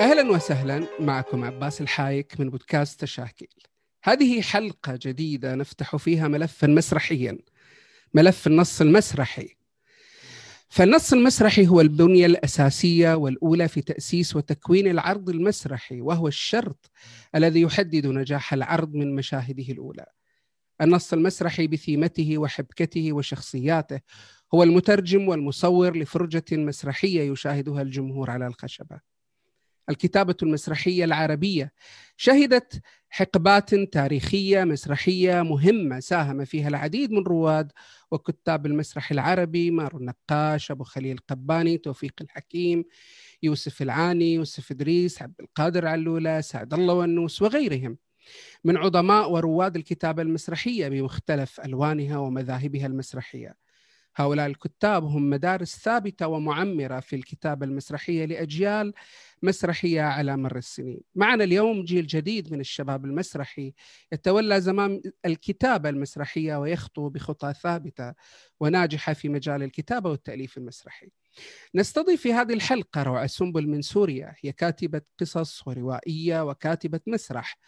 أهلا وسهلا معكم عباس الحايك من بودكاست تشاكيل. هذه حلقة جديدة نفتح فيها ملفا مسرحيا ملف النص المسرحي. فالنص المسرحي هو البنية الأساسية والأولى في تأسيس وتكوين العرض المسرحي وهو الشرط الذي يحدد نجاح العرض من مشاهده الأولى. النص المسرحي بثيمته وحبكته وشخصياته هو المترجم والمصور لفرجة مسرحية يشاهدها الجمهور على الخشبة. الكتابة المسرحية العربية. شهدت حقبات تاريخية مسرحية مهمة ساهم فيها العديد من رواد وكتاب المسرح العربي مارو النقاش أبو خليل قباني توفيق الحكيم يوسف العاني يوسف إدريس عبد القادر علولة سعد الله ونوس وغيرهم. من عظماء ورواد الكتابة المسرحية بمختلف ألوانها ومذاهبها المسرحية. هؤلاء الكتاب هم مدارس ثابتة ومعمرة في الكتابة المسرحية لأجيال مسرحية على مر السنين. معنا اليوم جيل جديد من الشباب المسرحي يتولى زمام الكتابة المسرحية ويخطو بخطى ثابتة وناجحة في مجال الكتابة والتأليف المسرحي. نستضيف في هذه الحلقة روعه سنبل من سوريا هي كاتبة قصص وروائية وكاتبة مسرح.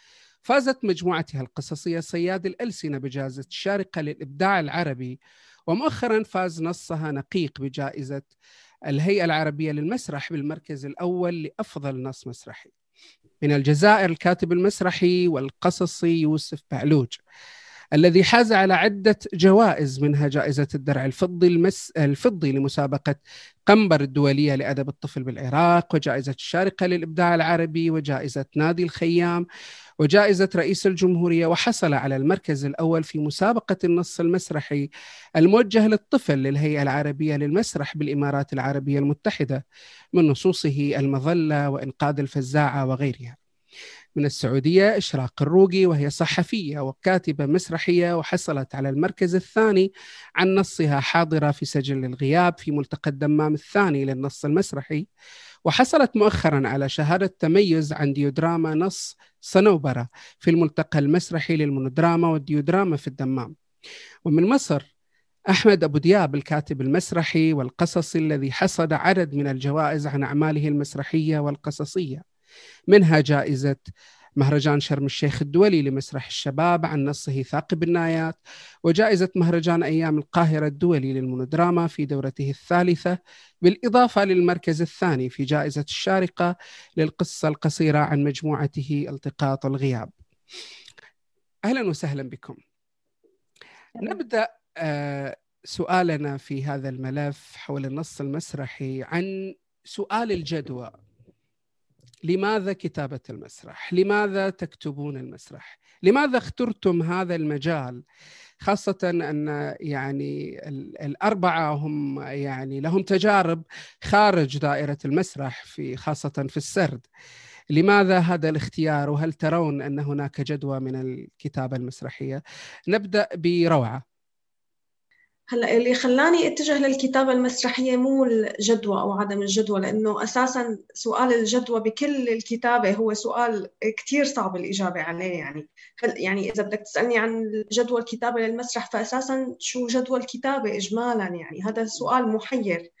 فازت مجموعتها القصصية صياد الألسنة بجائزة الشارقه للإبداع العربي ومؤخرا فاز نصها نقيق بجائزة الهيئة العربية للمسرح بالمركز الأول لأفضل نص مسرحي. من الجزائر الكاتب المسرحي والقصصي يوسف بعلوج الذي حاز على عدة جوائز منها جائزة الدرع الفضي المس... الفضي لمسابقة قنبر الدولية لأدب الطفل بالعراق وجائزة الشارقة للإبداع العربي وجائزة نادي الخيام وجائزة رئيس الجمهورية وحصل على المركز الأول في مسابقة النص المسرحي الموجه للطفل للهيئة العربية للمسرح بالإمارات العربية المتحدة من نصوصه المظلة وإنقاذ الفزاعة وغيرها. من السعودية إشراق الروقي وهي صحفية وكاتبة مسرحية وحصلت على المركز الثاني عن نصها حاضرة في سجل الغياب في ملتقى الدمام الثاني للنص المسرحي. وحصلت مؤخرا على شهادة تميز عن ديودراما نص صنوبرة في الملتقى المسرحي للمونودراما والديودراما في الدمام. ومن مصر أحمد أبو دياب الكاتب المسرحي والقصصي الذي حصد عدد من الجوائز عن أعماله المسرحية والقصصية. منها جائزة مهرجان شرم الشيخ الدولي لمسرح الشباب عن نصه ثاقب النايات وجائزة مهرجان أيام القاهرة الدولي للمونودراما في دورته الثالثة بالإضافة للمركز الثاني في جائزة الشارقة للقصة القصيرة عن مجموعته التقاط الغياب. أهلا وسهلا بكم. نبدأ آه، سؤالنا في هذا الملف حول النص المسرحي عن سؤال الجدوى. لماذا كتابة المسرح؟ لماذا تكتبون المسرح؟ لماذا اخترتم هذا المجال؟ خاصة أن يعني الأربعة هم يعني لهم تجارب خارج دائرة المسرح في خاصة في السرد. لماذا هذا الاختيار وهل ترون أن هناك جدوى من الكتابة المسرحية؟ نبدأ بروعة. هلا اللي خلاني اتجه للكتابة المسرحية مو الجدوى أو عدم الجدوى لأنه أساسا سؤال الجدوى بكل الكتابة هو سؤال كثير صعب الإجابة عليه يعني. يعني إذا بدك تسألني عن جدوى الكتابة للمسرح فأساسا شو جدوى الكتابة؟ إجمالا يعني. هذا سؤال محير.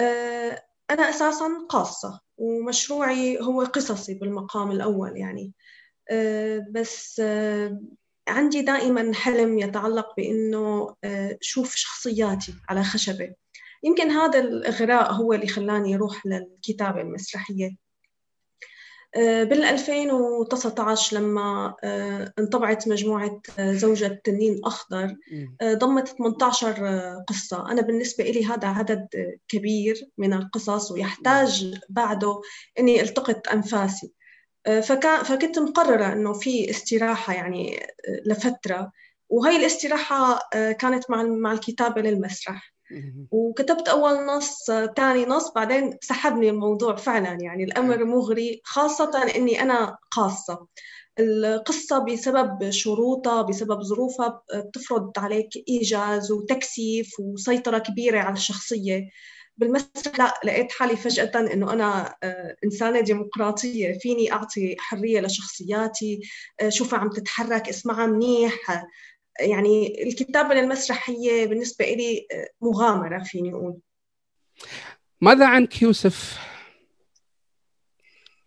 آه، أنا أساسا قاصة ومشروعي هو قصصي بالمقام الأول يعني. آه، بس آه، عندي دائما حلم يتعلق بإنه آه، شوف شخصياتي على خشبة. يمكن هذا الاغراء هو اللي خلاني أروح للكتابة المسرحية. آه، بال 2019 لما آه، انطبعت مجموعة زوجة تنين أخضر ضمت 18 قصة. أنا بالنسبة لي هذا عدد كبير من القصص ويحتاج بعده أني ألتقط أنفاسي. فكان فكنت مقررة إنه في استراحة يعني لفترة. وهي الاستراحة كانت مع مع الكتابة للمسرح. وكتبت أول نص ثاني نص بعدين سحبني الموضوع فعلا. يعني الأمر مغري خاصة إني أنا قاصة. القصة بسبب شروطها بسبب ظروفها بتفرض عليك إيجاز وتكثيف وسيطرة كبيرة على الشخصية. بالمسرح لا لقيت حالي فجأة إنه أنا آه، إنسانة ديمقراطية. فيني أعطي حرية لشخصياتي آه، شوفها عم تتحرك اسمعها منيح. يعني الكتابة للمسرحية بالنسبة لي آه، مغامرة فيني أقول. ماذا عنك يوسف؟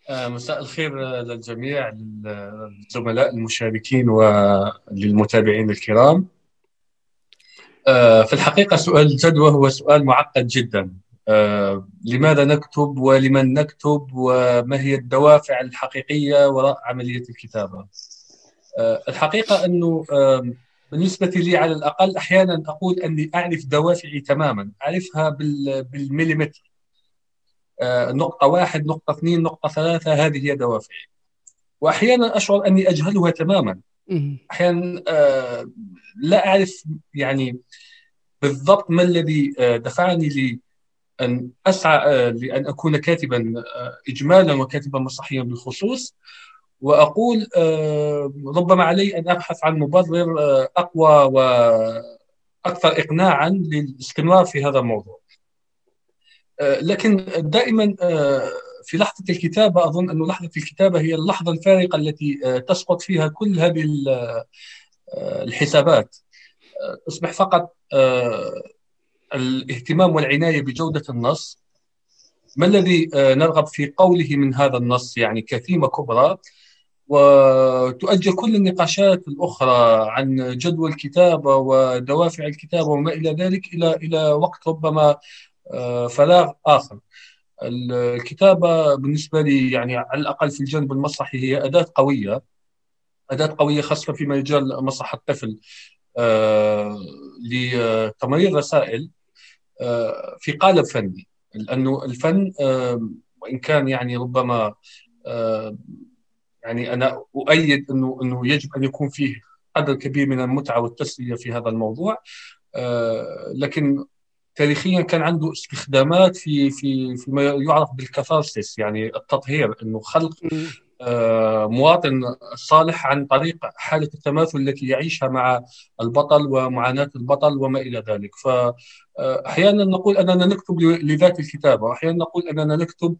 مساء الخير للجميع للزملاء المشاركين وللمتابعين الكرام. في الحقيقة سؤال الجدوى هو سؤال معقد جدا. آه، لماذا نكتب ولمن نكتب وما هي الدوافع الحقيقية وراء عملية الكتابة؟ آه، الحقيقة أنه بالنسبة لي على الأقل أحيانا أقول أني أعرف دوافعي تماما أعرفها بالمليمتر. آه، نقطة واحد نقطة اثنين نقطة ثلاثة هذه هي دوافعي. وأحيانا أشعر أني أجهلها تماما. أحيانا لا أعرف يعني بالضبط ما الذي دفعني لي أن أسعى آه، لأن أكون كاتبا آه، إجمالا وكاتبا مسرحيا بالخصوص وأقول آه، ربما علي أن أبحث عن مبرر أقوى وأكثر إقناعا للاستمرار في هذا الموضوع. لكن دائما في لحظة الكتابة أظن أن لحظة الكتابة هي اللحظة الفارقة التي تسقط فيها كل هذه الحسابات. تصبح فقط الاهتمام والعناية بجودة النص. ما الذي آه، نرغب في قوله من هذا النص؟ يعني كثيمة كبرى. وتؤجل كل النقاشات الأخرى عن جدوى الكتابة ودوافع الكتابة وما إلى ذلك إلى إلى وقت ربما آه، فراغ آخر. الكتابة بالنسبة لي يعني على الأقل في الجانب المسرحي هي أداة قوية أداة قوية خاصة في مجال مسرح الطفل. آه، لتمرير رسائل في قالب فني. لأنه الفن وإن كان يعني ربما يعني أنا أؤيد أنه أنه يجب أن يكون فيه قدر كبير من المتعة والتسلية في هذا الموضوع. لكن تاريخيا كان عنده استخدامات في في فيما يعرف بالكاثارسيس يعني التطهير إنه خلق آه، مواطن صالح عن طريق حالة التماثل التي يعيشها مع البطل ومعاناة البطل وما إلى ذلك. فأحيانا نقول أننا نكتب لذات الكتابة وأحيانا نقول أننا نكتب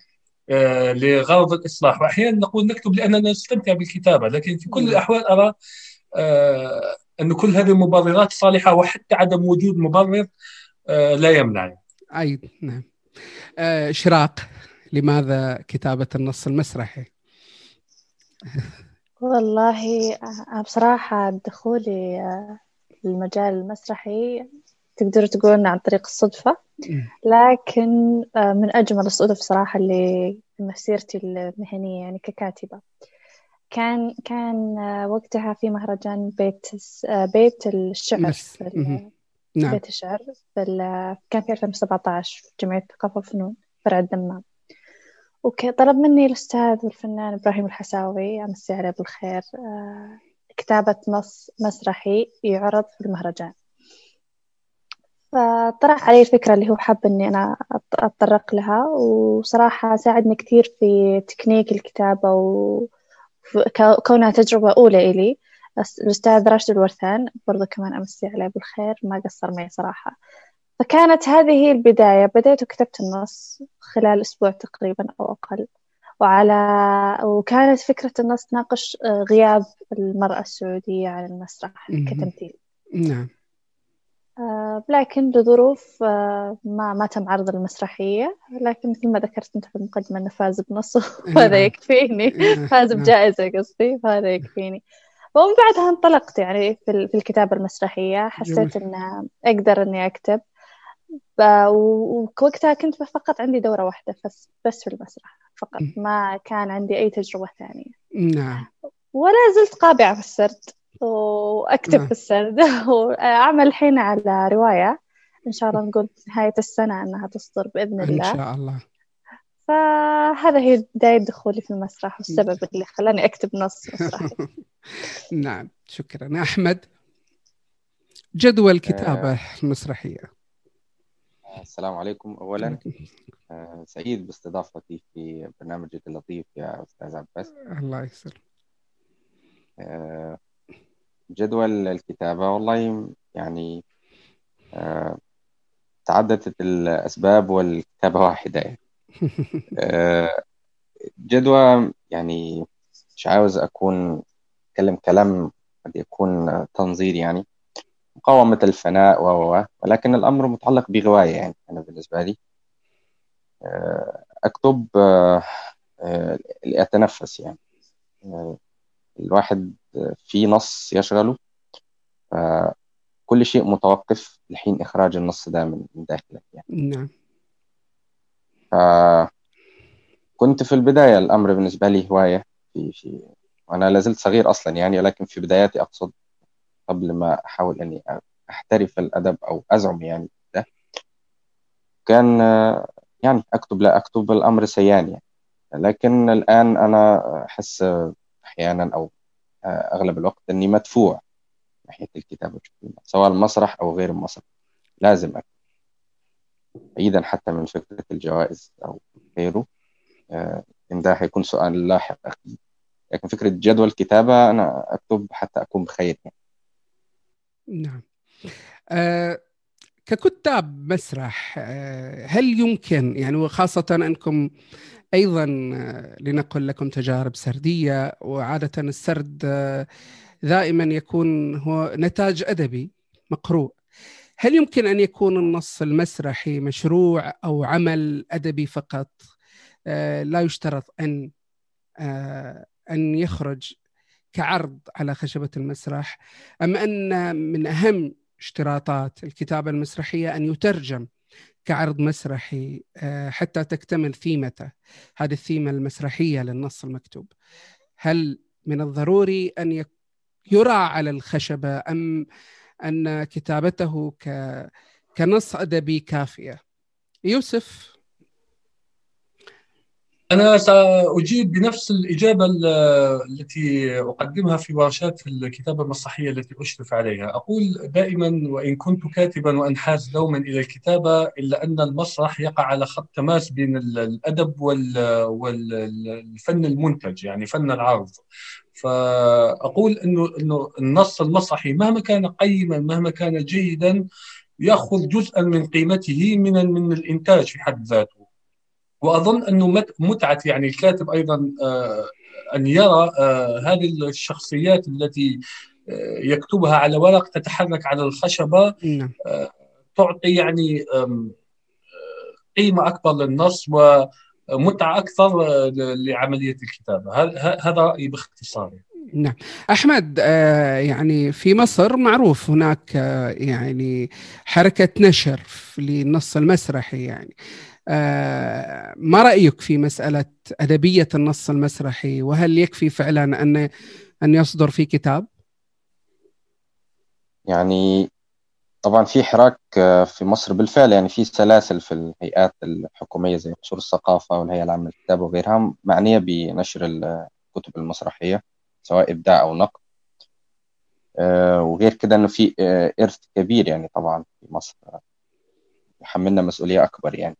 آه، لغرض الإصلاح وأحيانا نقول نكتب لأننا نستمتع بالكتابة. لكن في كل الأحوال أرى آه، أن كل هذه المبررات صالحة وحتى عدم وجود مبرر لا يمنع أي نعم. إشراق لماذا كتابة النص المسرحي؟ والله بصراحة دخولي للمجال المسرحي تقدروا تقولون عن طريق الصدفة. لكن من أجمل الصدف صراحة اللي في مسيرتي المهنية يعني ككاتبة. كان كان وقتها في مهرجان بيت بيت الشعر. نعم. بيت الشعر كان في 2017 في جمعية الثقافة والفنون فرع الدمام. okay طلب مني الأستاذ والفنان إبراهيم الحساوي امسي عليه بالخير آه، كتابة نص مسرحي يعرض في المهرجان. فطرح علي الفكرة اللي هو حاب إني أنا أتطرق لها وصراحة ساعدني كثير في تكنيك الكتابة وكونها تجربة أولى إلي. الأستاذ راشد الورثان برضو كمان أمسي عليه بالخير ما قصر معي صراحة. فكانت هذه هي البداية بديت وكتبت النص خلال أسبوع تقريبا أو أقل. وعلى وكانت فكرة النص تناقش آه، غياب المرأة السعودية عن المسرح كتمثيل نعم. آه، لكن لظروف آه، ما ما تم عرض المسرحية. لكن مثل ما ذكرت أنت في المقدمة أنه فاز بنص وهذا نعم. يكفيني. نعم. فاز بجائزة قصدي. فهذا يكفيني. ومن بعدها انطلقت يعني في الكتابة المسرحية. حسيت أن أقدر إني أكتب. ووقتها كنت فقط عندي دورة واحدة بس بس في المسرح فقط. ما كان عندي أي تجربة ثانية. نعم. ولا زلت قابعة في السرد وأكتب نعم. في السرد. وأعمل الحين على رواية. إن شاء الله نقول نهاية السنة أنها تصدر بإذن الله. إن شاء الله. فهذا هي بداية دخولي في المسرح والسبب اللي خلاني أكتب نص مسرحي. نعم شكرا. أحمد جدول الكتابة المسرحية السلام عليكم. أولا آه، سعيد باستضافتي في برنامجك اللطيف يا أستاذ عباس. الله يسر آه، جدول الكتابة والله يعني آه، تعددت الأسباب والكتابة واحدة. يعني. جدوى يعني مش عاوز أكون أتكلم كلام قد يكون تنظير يعني. مقاومة الفناء و ولكن الأمر متعلق بغواية يعني أنا بالنسبة لي. آه، أكتب آه، آه، لأتنفس يعني. الواحد في نص يشغله كل شيء متوقف لحين إخراج النص ده من داخلك يعني. نعم. كنت في البداية الأمر بالنسبة لي هواية في في وأنا لازلت صغير أصلا يعني ولكن في بداياتي أقصد قبل ما أحاول أني أحترف الأدب أو أزعم يعني ده كان يعني أكتب لا أكتب الأمر سيان يعني. لكن الآن أنا أحس أحيانا أو أغلب الوقت أني مدفوع ناحية الكتابة سواء المسرح أو غير المسرح. لازم أكتب. بعيدا حتى من فكرة الجوائز أو غيره. آه، إن ده هيكون سؤال لاحق. أكيد لكن فكرة جدول الكتابة أنا أكتب حتى أكون بخير يعني. نعم. آه ككتاب مسرح آه هل يمكن يعني وخاصة أنكم أيضا آه لنقل لكم تجارب سردية وعادة السرد آه دائما يكون هو نتاج أدبي مقروء. هل يمكن أن يكون النص المسرحي مشروع أو عمل أدبي فقط؟ آه لا يشترط أن آه أن يخرج كعرض على خشبة المسرح أم أن من أهم اشتراطات الكتابة المسرحية أن يترجم كعرض مسرحي آه، حتى تكتمل ثيمته. هذه الثيمة المسرحية للنص المكتوب. هل من الضروري أن يرى على الخشبة أم أن كتابته كنص أدبي كافية. يوسف؟ أنا سأجيب بنفس الإجابة التي أقدمها في ورشات الكتابة المسرحية التي أشرف عليها. أقول دائما وإن كنت كاتبا وأنحاز دوما إلى الكتابة إلا أن المسرح يقع على خط تماس بين الأدب والفن المنتج يعني فن العرض. فأقول أنه أنه النص المسرحي مهما كان قيما مهما كان جيدا يأخذ جزءا من قيمته من من الإنتاج في حد ذاته وأظن إنه متعة يعني الكاتب أيضا آه، أن يرى آه، هذه الشخصيات التي آه، يكتبها على ورق تتحرك على الخشبة نعم. تعطي يعني قيمة أكبر للنص ومتعه أكثر لعملية الكتابة. هذا رايي باختصار نعم. أحمد يعني في مصر معروف هناك يعني حركة نشر للنص المسرحي يعني. آه، ما رأيك في مسألة أدبية النص المسرحي؟ وهل يكفي فعلا ان أن يصدر في كتاب؟ يعني طبعا في حراك آه، في مصر بالفعل يعني في سلاسل في الهيئات الحكومية زي قصور الثقافة والهيئة العامة للكتاب وغيرها معنية بنشر الكتب المسرحية سواء إبداع أو نقد آه، وغير كده إنه في إرث كبير يعني طبعا في مصر يحملنا مسؤولية أكبر يعني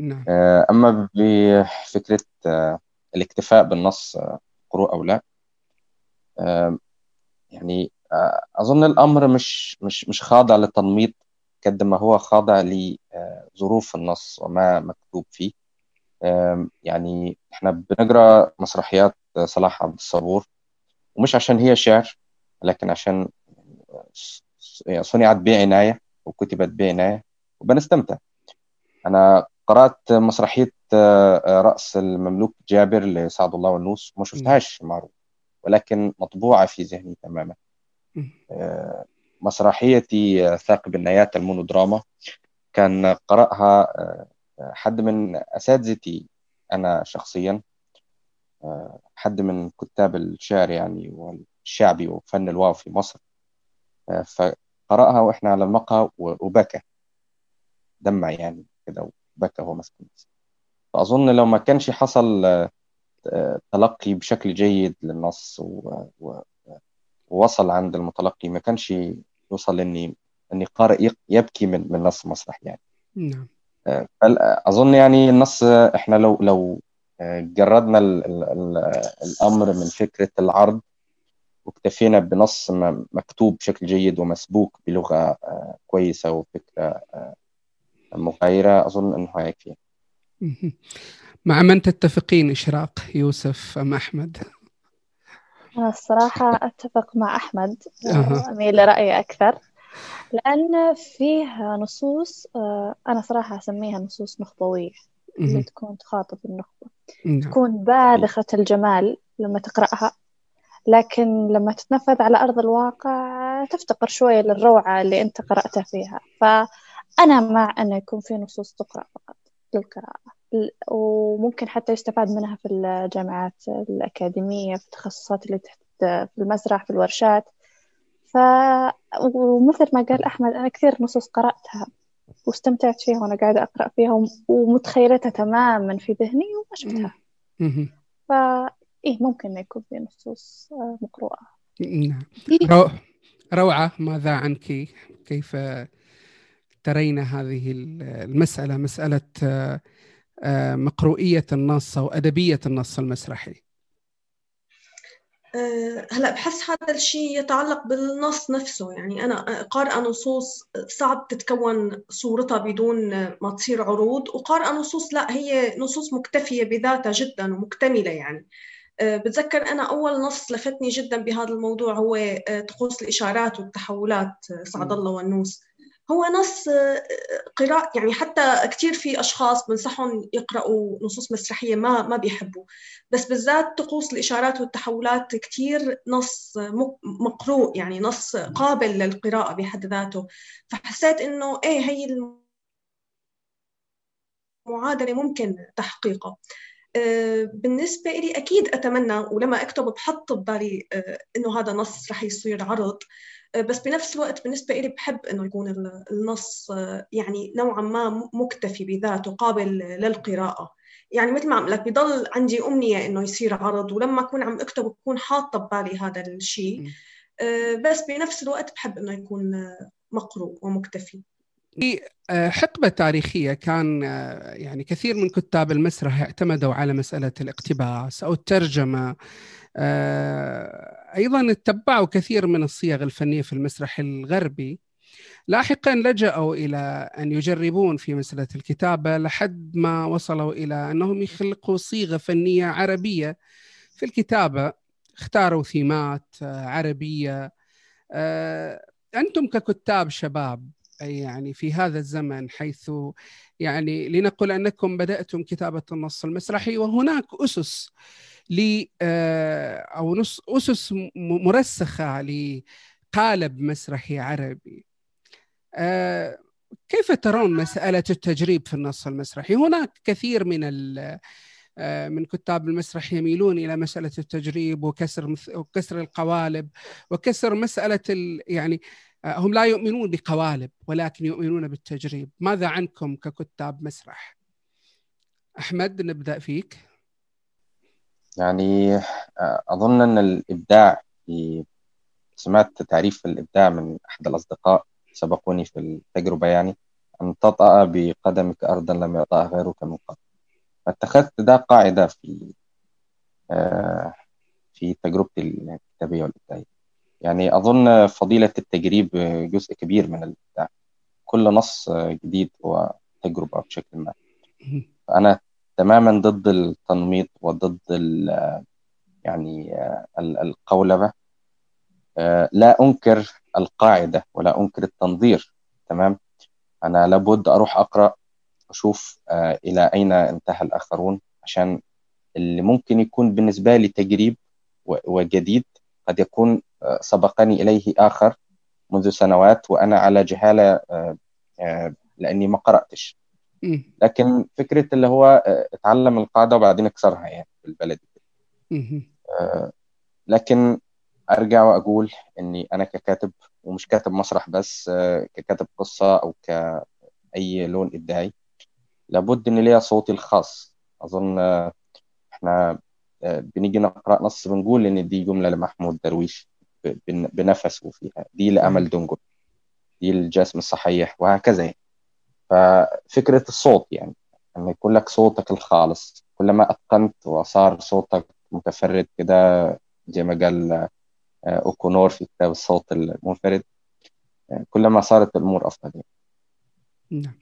نعم. آه، أما بفكرة آه، الاكتفاء بالنص آه، قروء أو لا يعني أظن الأمر مش مش مش خاضع للتنميط قد ما هو خاضع لظروف النص وما مكتوب فيه. يعني إحنا بنقرأ مسرحيات صلاح عبد الصبور ومش عشان هي شعر لكن عشان صنعت بعناية وكتبت بعناية وبنستمتع. أنا قرأت مسرحية آه، آه، رأس المملوك جابر لسعد الله والنوس ما شفتهاش معروف ولكن مطبوعة في ذهني تماما. آه، مسرحيتي ثاقب النيات المونودراما. كان قرأها حد من أساتذتي أنا شخصيا. حد من كتاب الشعر يعني والشعبي وفن الواو في مصر. فقرأها وإحنا على المقهى وبكى دمع يعني كده بكى هو ماسك فأظن لو ما كانش حصل آه، تلقي بشكل جيد للنص ووصل عند المتلقي ما كانش يوصل إني إني قارئ يبكي من من نص مسرح يعني. نعم. أظن يعني النص إحنا لو لو جردنا ال ال الأمر من فكرة العرض واكتفينا بنص مكتوب بشكل جيد ومسبوك بلغة كويسة وفكرة مغايرة أظن إنه هيكفي مع من تتفقين إشراق يوسف أم أحمد؟ أنا الصراحة أتفق مع أحمد أميل لرأيي أكثر. لأن فيه نصوص آه، أنا صراحة أسميها نصوص نخبوية اللي تكون تخاطب النخبة. نعم. تكون باذخة الجمال لما تقرأها لكن لما تتنفذ على أرض الواقع تفتقر شوية للروعة اللي أنت قرأتها فيها. فأنا مع أنه يكون في نصوص تقرأ فقط للقراءة. وممكن حتى يستفاد منها في الجامعات الأكاديمية في التخصصات اللي تحت في المسرح في الورشات. ف ومثل ما قال أحمد أنا كثير نصوص قرأتها واستمتعت فيها وأنا قاعدة أقرأ فيها ومتخيلتها تماما في ذهني وما شفتها فا إيه ممكن يكون في نصوص مقروءة. نعم. رو... روعة ماذا عنك كيف ترين هذه المسألة مسألة آه، مقروئية النص أو أدبية النص المسرحي. آه، هلا بحس هذا الشيء يتعلق بالنص نفسه. يعني أنا قارئه نصوص صعب تتكون صورتها بدون ما تصير عروض وقارئه نصوص لا هي نصوص مكتفية بذاتها جدا ومكتملة يعني. آه، بتذكر أنا أول نص لفتني جدا بهذا الموضوع هو طقوس الإشارات والتحولات سعد الله والنوس هو نص آه، قراءة يعني حتى كثير في أشخاص بنصحهم يقرأوا نصوص مسرحية ما ما بيحبوا. بس بالذات طقوس الإشارات والتحولات كثير نص مقروء يعني نص قابل للقراءة بحد ذاته. فحسيت إنه إيه هي المعادلة ممكن تحقيقها آه، بالنسبة لي أكيد أتمنى ولما أكتب بحط ببالي آه، إنه هذا نص رح يصير عرض. بس بنفس الوقت بالنسبة لي بحب إنه يكون النص يعني نوعا ما مكتفي بذاته قابل للقراءة. يعني مثل ما عم لك بضل عندي أمنية إنه يصير عرض ولما أكون عم أكتب بكون حاطة ببالي هذا الشيء آه، بس بنفس الوقت بحب إنه يكون مقروء ومكتفي. في آه، حقبة تاريخية كان آه، يعني كثير من كتاب المسرح اعتمدوا على مسألة الاقتباس أو الترجمة. أيضا اتبعوا كثير من الصيغ الفنية في المسرح الغربي. لاحقا لجأوا إلى أن يجربون في مسألة الكتابة لحد ما وصلوا إلى أنهم يخلقوا صيغة فنية عربية في الكتابة. اختاروا ثيمات آه، عربية. آه، أنتم ككتاب شباب يعني في هذا الزمن حيث يعني لنقل أنكم بدأتم كتابة النص المسرحي وهناك أسس ل آه، أو نص أسس مرسخة لقالب مسرحي عربي آه، كيف ترون مسألة التجريب في النص المسرحي؟ هناك كثير من آه، من كتاب المسرح يميلون إلى مسألة التجريب وكسر وكسر القوالب وكسر مسألة يعني هم لا يؤمنون بقوالب ولكن يؤمنون بالتجريب، ماذا عنكم ككتاب مسرح؟ أحمد نبدأ فيك. يعني آه، أظن أن الإبداع في سمعت تعريف الإبداع من أحد الأصدقاء سبقوني في التجربة يعني أن تطأ بقدمك أرضا لم يطأها غيرك من قبل. فاتخذت ده قاعدة في آه، في تجربتي الكتابية والإبداعية. يعني أظن فضيلة التجريب جزء كبير من الإبداع. كل نص جديد هو تجربة بشكل ما. فأنا تماما ضد التنميط وضد يعني القولبة. آه، لا أنكر القاعدة ولا أنكر التنظير تمام؟ أنا لابد أروح أقرأ أشوف آه، إلى أين انتهى الآخرون عشان اللي ممكن يكون بالنسبة لي تجريب وجديد قد يكون آه، سبقني إليه آخر منذ سنوات وأنا على جهالة لأني ما قرأتش. لكن فكرة اللي هو آه، اتعلم القاعدة وبعدين اكسرها يعني بالبلدي آه، لكن ارجع واقول اني أنا ككاتب ومش كاتب مسرح بس آه، ككاتب قصة أو كأي لون إبداعي لابد إن ليا صوتي الخاص. أظن إحنا بنيجي نقرأ نص بنقول إن دي جملة لمحمود درويش بنفسه فيها. دي لأمل دنجل تبديل الجسم الصحيح وهكذا يعني. ففكرة الصوت يعني أن يكون لك صوتك الخالص كلما أتقنت وصار صوتك متفرد كده زي ما قال آه، أوكونور في كتاب الصوت المنفرد آه، كلما صارت الأمور أفضل يعني. نعم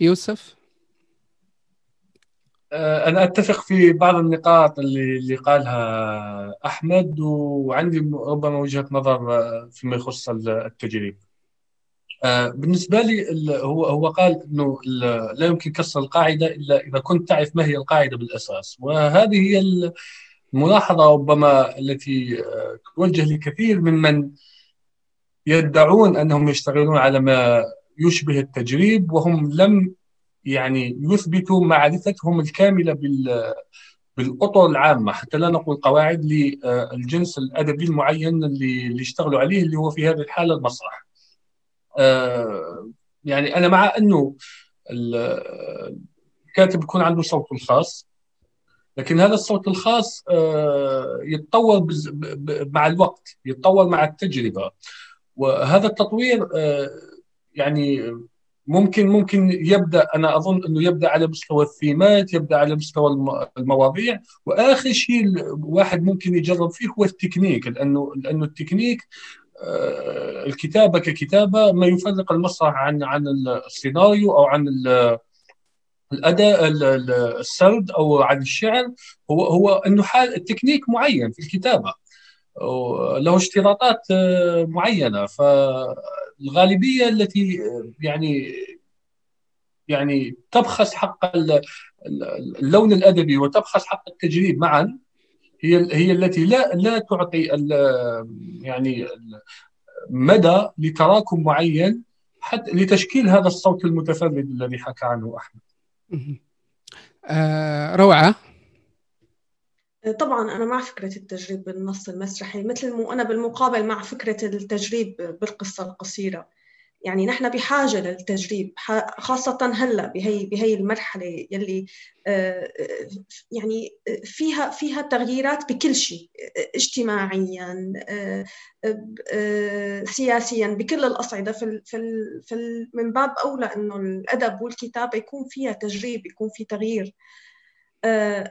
يوسف آه، أنا أتفق في بعض النقاط اللي اللي قالها أحمد وعندي ربما وجهة نظر فيما يخص التجريب. بالنسبة لي هو هو قال أنه لا يمكن كسر القاعدة إلا إذا كنت تعرف ما هي القاعدة بالأساس وهذه هي الملاحظة ربما التي توجه لكثير ممن يدعون أنهم يشتغلون على ما يشبه التجريب وهم لم يعني يثبتوا معرفتهم الكاملة بال بالأطر العامة حتى لا نقول قواعد للجنس الأدبي المعين اللي اللي يشتغلوا عليه اللي هو في هذه الحالة المسرح. آه، يعني أنا مع أنه الكاتب يكون عنده صوته الخاص لكن هذا الصوت الخاص آه، يتطور مع الوقت يتطور مع التجربة. وهذا التطوير آه، يعني ممكن ممكن يبدأ أنا أظن أنه يبدأ على مستوى الثيمات يبدأ على مستوى المواضيع. وآخر شيء الواحد ممكن يجرب فيه هو التكنيك لأنه لأنه التكنيك الكتابة ككتابة ما يفرق المسرح عن عن السيناريو أو عن الأداء السرد أو عن الشعر. هو هو إنه حال التكنيك معين في الكتابة. له اشتراطات آه، معينة. فالغالبية التي آه، يعني يعني تبخس حق اللون الأدبي وتبخس حق التجريب معا هي هي التي لا لا تعطي يعني مدى لتراكم معين حتى لتشكيل هذا الصوت المتفرد الذي حكى عنه أحمد. آه روعة. طبعا أنا مع فكرة التجريب بالنص المسرحي مثل أنا بالمقابل مع فكرة التجريب بالقصة القصيرة. يعني نحن بحاجة للتجريب خاصة هلأ بهي بهي المرحلة يلي آه، يعني فيها فيها تغييرات بكل شيء اجتماعيا آه، آه، سياسيا بكل الأصعدة. في في من باب أولى إنه الأدب والكتابة يكون فيها تجريب يكون في تغيير. آه،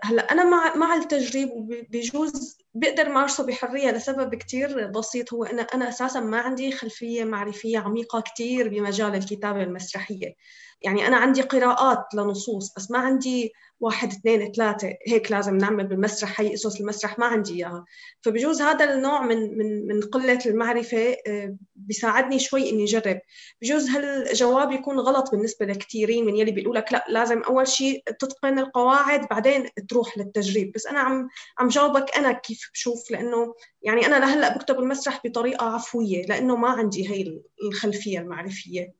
هلا أنا مع مع التجريب وبجوز بقدر مارسه بحرية لسبب كتير بسيط هو أنا أنا أساسا ما عندي خلفية معرفية عميقة كتير بمجال الكتابة المسرحية. يعني أنا عندي قراءات لنصوص بس ما عندي واحد اثنين ثلاثة هيك لازم نعمل بالمسرح. هي أسس المسرح ما عندي إياها. فبجوز هذا النوع من من من قلة المعرفة آه، بيساعدني شوي إني أجرب. بجوز هالجواب يكون غلط بالنسبة لكثيرين من يلي بيقولوا لك لا لازم أول شيء تتقن القواعد بعدين تروح للتجريب. بس أنا عم عم جاوبك أنا كيف بشوف لأنه يعني أنا لهلأ بكتب المسرح بطريقة عفوية لأنه ما عندي هي الخلفية المعرفية.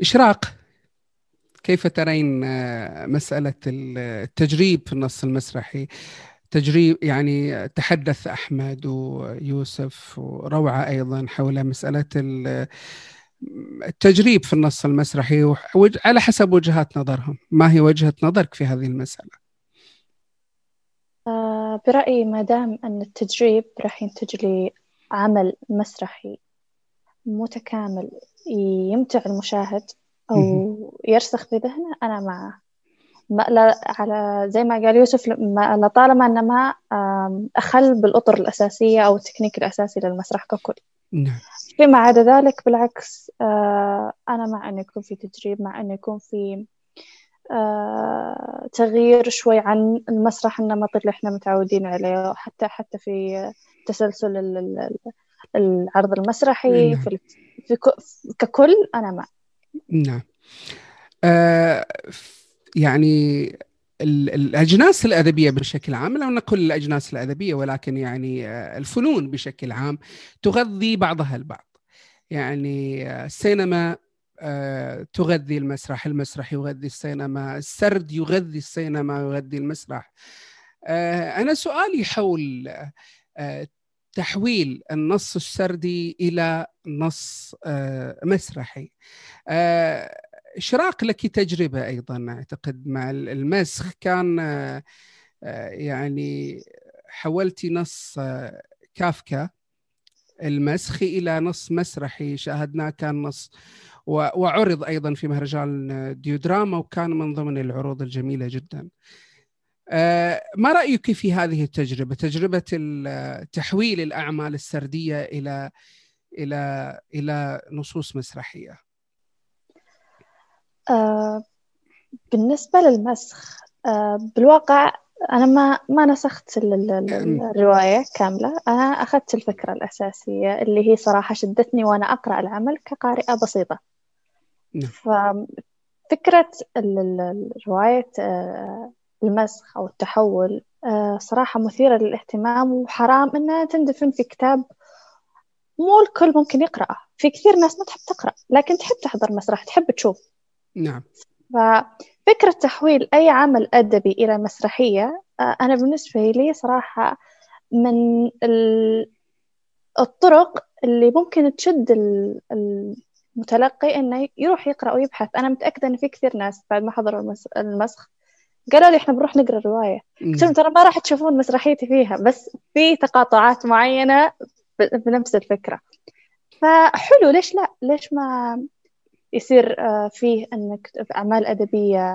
إشراق كيف ترين آه، مسألة التجريب في النص المسرحي؟ تجريب يعني تحدث أحمد ويوسف وروعة أيضا حول مسألة التجريب في النص المسرحي على حسب وجهات نظرهم. ما هي وجهة نظرك في هذه المسألة؟ آه، برأيي ما دام أن التجريب راح ينتج لي عمل مسرحي متكامل يمتع المشاهد أو يرسخ في ذهنه أنا معه ما لا على زي ما قال يوسف ما لطالما أنه ما أخل بالأطر الأساسية أو التكنيك الأساسي للمسرح ككل. نعم. فيما عدا ذلك بالعكس آه، أنا مع أنه يكون في تجريب مع أنه يكون في آه، تغيير شوي عن المسرح النمطي اللي إحنا متعودين عليه حتى حتى في تسلسل العرض المسرحي نعم. في, في ككل أنا مع. نعم. آه يعني الأجناس الأدبية بشكل عام لو نقول الأجناس الأدبية ولكن يعني آه، الفنون بشكل عام تغذي بعضها البعض. يعني آه، السينما تغذي المسرح المسرح يغذي السينما السرد يغذي السينما يغذي المسرح. أنا سؤالي حول تحويل النص السردي إلى نص مسرحي. آه، إشراق لك تجربة أيضا أعتقد مع المسخ كان آه، يعني حولتي نص كافكا المسخ إلى نص مسرحي شاهدناه كان نص وعرض أيضا في مهرجان ديودراما وكان من ضمن العروض الجميلة جدا. آه، ما رأيك في هذه التجربة؟ تجربة تحويل الأعمال السردية إلى إلى إلى نصوص مسرحية. آه بالنسبة للمسخ آه بالواقع أنا ما ما نسخت الرواية كاملة. أنا أخذت الفكرة الأساسية اللي هي صراحة شدتني وأنا أقرأ العمل كقارئة بسيطة. نعم. ففكرة الرواية آه، المسخ أو التحول آه، صراحة مثيرة للاهتمام وحرام إنها تندفن في كتاب مو الكل ممكن يقرأه. في كثير ناس ما تحب تقرأ لكن تحب تحضر مسرح تحب تشوف. نعم. ففكرة تحويل أي عمل أدبي إلى مسرحية آه، أنا بالنسبة لي صراحة من الطرق اللي ممكن تشد المتلقي إنه يروح يقرأ ويبحث. أنا متأكدة إن في كثير ناس بعد ما حضروا المسخ قالوا لي إحنا بنروح نقرأ الرواية قلت لهم ترى ما راح تشوفون مسرحيتي فيها بس في تقاطعات معينة بنفس الفكرة. فحلو ليش لا؟ ليش ما يصير آه، فيه أنك أعمال أدبية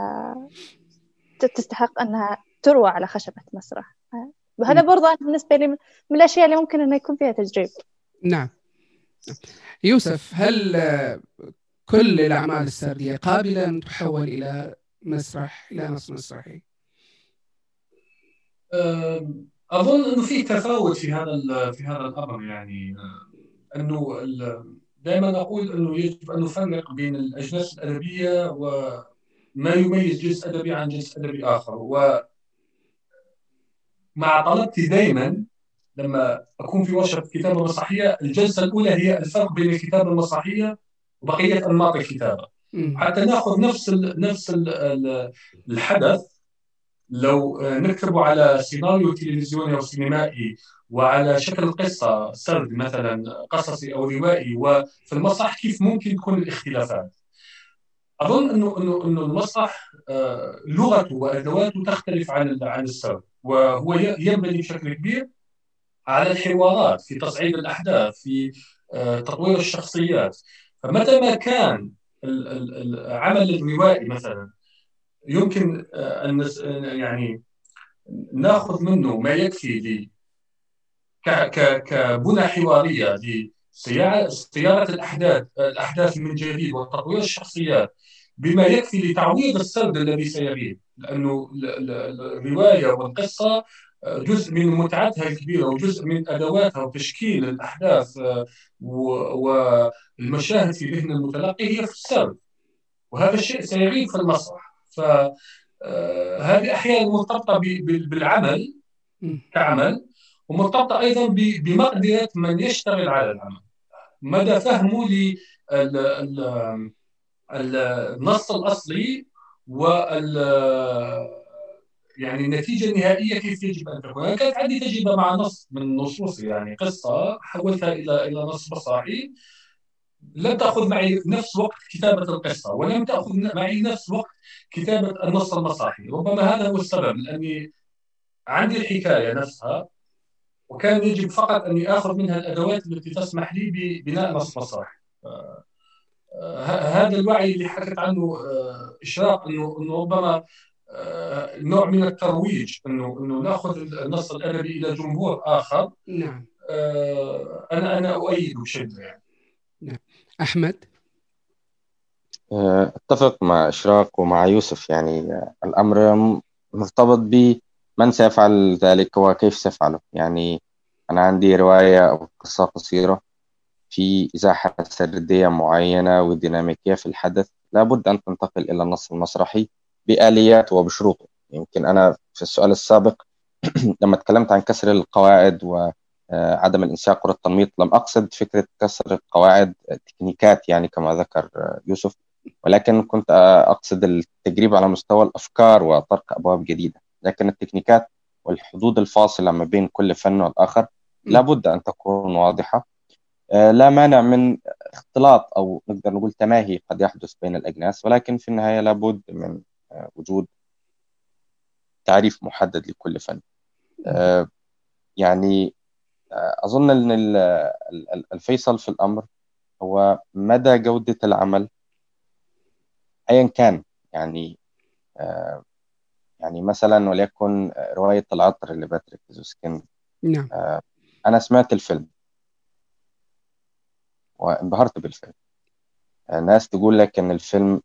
تستحق أنها تروى على خشبة مسرح. وهذا برضه بالنسبة لي من الأشياء اللي ممكن أنه يكون فيها تجريب. نعم. يوسف هل كل الأعمال السردية قابلة أن تحول إلى مسرح إلى نص مسرحي؟ أظن أنه في تفاوت في هذا في هذا الأمر يعني آه، أنه دائما أقول أنه يجب أن نفرق بين الأجناس الأدبية وما يميز جنس أدبي عن جنس أدبي آخر. و مع طلبتي دائما لما أكون في ورشه كتابه مسرحيه الجلسة الأولى هي الفرق بين الكتابه المسرحية وبقية أنماط الكتابه حتى نأخذ نفس ال نفس ال الحدث لو نكتبه على سيناريو تلفزيوني أو سينمائي وعلى شكل قصة سرد مثلا قصصي أو روائي وفي المسرح كيف ممكن تكون الاختلافات. أظن أنه أنه أنه المسرح آه، لغته وأدواته تختلف عن عن السرد وهو ينبني بشكل كبير على الحوارات في تصعيد الأحداث في آه، تطوير الشخصيات. فمتى ما كان العمل الروائي مثلا يمكن آه، أن يعني ناخذ منه ما يكفي كبنى حوارية لصياغه الأحداث الأحداث من جديد وتطوير الشخصيات بما يكفي لتعويض السرد الذي سيغيب لأنه الرواية والقصة جزء من متعتها الكبيرة وجزء من أدواتها وتشكيل الأحداث والمشاهد في ذهن المتلقي هي في السرد. وهذا الشيء سيغيب في المسرح. فهذه آه، أحيانا مرتبطة بالعمل كعمل ومرتبطة أيضا بمقدرة من يشتغل على العمل مدى فهمه للنص الأصلي وال يعني النتيجه النهائيه كيف يجب أن تكون. أنا كانت عندي تجربة مع نص من نصوصي يعني قصة حولتها إلى إلى نص مسرحي لم تأخذ معي نفس وقت كتابة القصة ولم تأخذ معي نفس وقت كتابة النص المسرحي ربما هذا هو السبب لأني عندي الحكاية نفسها. وكان يجب فقط اني اخذ منها الأدوات التي تسمح لي ببناء نص مسرح آه، هذا الوعي اللي حكت عنه آه، إشراق إنه إنه ربما آه، نوع من الترويج إنه إنه نأخذ النص الأدبي إلى جمهور آخر. نعم. أنا أنا أؤيد بشدة يعني. نعم. أحمد؟ أتفق مع إشراق ومع يوسف يعني الأمر مرتبط ب من سيفعل ذلك وكيف سيفعله؟ يعني أنا عندي رواية أو قصة قصيرة في إزاحة سردية معينة وديناميكية في الحدث. لابد أن تنتقل إلى النص المسرحي بآليات وبشروطه يمكن أنا في السؤال السابق لما تكلمت عن كسر القواعد وعدم الانساق والتنميط لم أقصد فكرة كسر القواعد تكنيكات يعني كما ذكر يوسف ولكن كنت أقصد التجريب على مستوى الأفكار وطرق أبواب جديدة. لكن التكنيكات والحدود الفاصلة ما بين كل فن والآخر لابد أن تكون واضحة. آه، لا مانع من اختلاط أو نقدر نقول تماهي قد يحدث بين الأجناس ولكن في النهاية لابد من آه، وجود تعريف محدد لكل فن. آه، يعني أظن أن الفيصل في الأمر هو مدى جودة العمل أيا كان. يعني آه، يعني مثلا وليكن رواية العطر اللي باتريك زوسكين نعم. آه، أنا سمعت الفيلم. وانبهرت بالفيلم. آه، ناس تقول لك إن الفيلم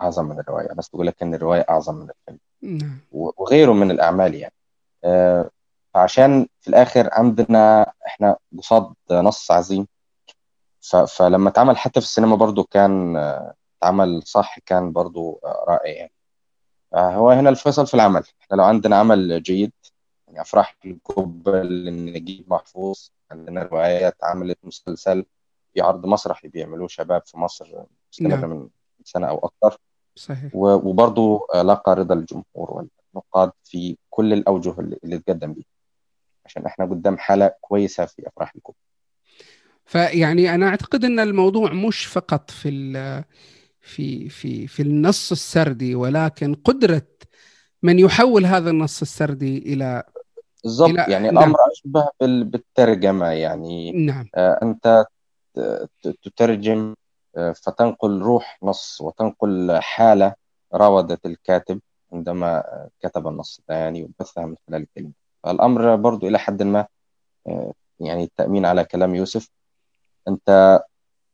أعظم من الرواية. ناس تقول لك إن الرواية أعظم من الفيلم. نعم. وغيره من الأعمال يعني. فعشان في الآخر عندنا إحنا قصاد نص عظيم. فلما اتعمل حتى في السينما برضو كان اتعمل صح كان برضو رائع يعني. هو هنا الفيصل في العمل. إحنا لو عندنا عمل جيد يعني أفراح الجبل نجيب محفوظ عندنا روايات عملت مسلسل في عرض مسرحي بيعملوه شباب في مصر مستمر نعم. من سنة أو أكثر. صحيح. وبرضه لقى رضا الجمهور والنقاد في كل الأوجه اللي, تقدم بيه. عشان إحنا قدام حاله كويسة في أفراح الجبل فيعني أنا أعتقد إن الموضوع مش فقط في في في في النص السردي ولكن قدرة من يحول هذا النص السردي إلى بالضبط إلى... يعني نعم. الامر أشبه بالترجمة يعني نعم آه أنت تترجم آه فتنقل روح نص وتنقل حالة راودت الكاتب عندما كتب النص ده يعني وبثها من خلال الكلمة فالأمر برضو إلى حد ما آه يعني التأمين على كلام يوسف أنت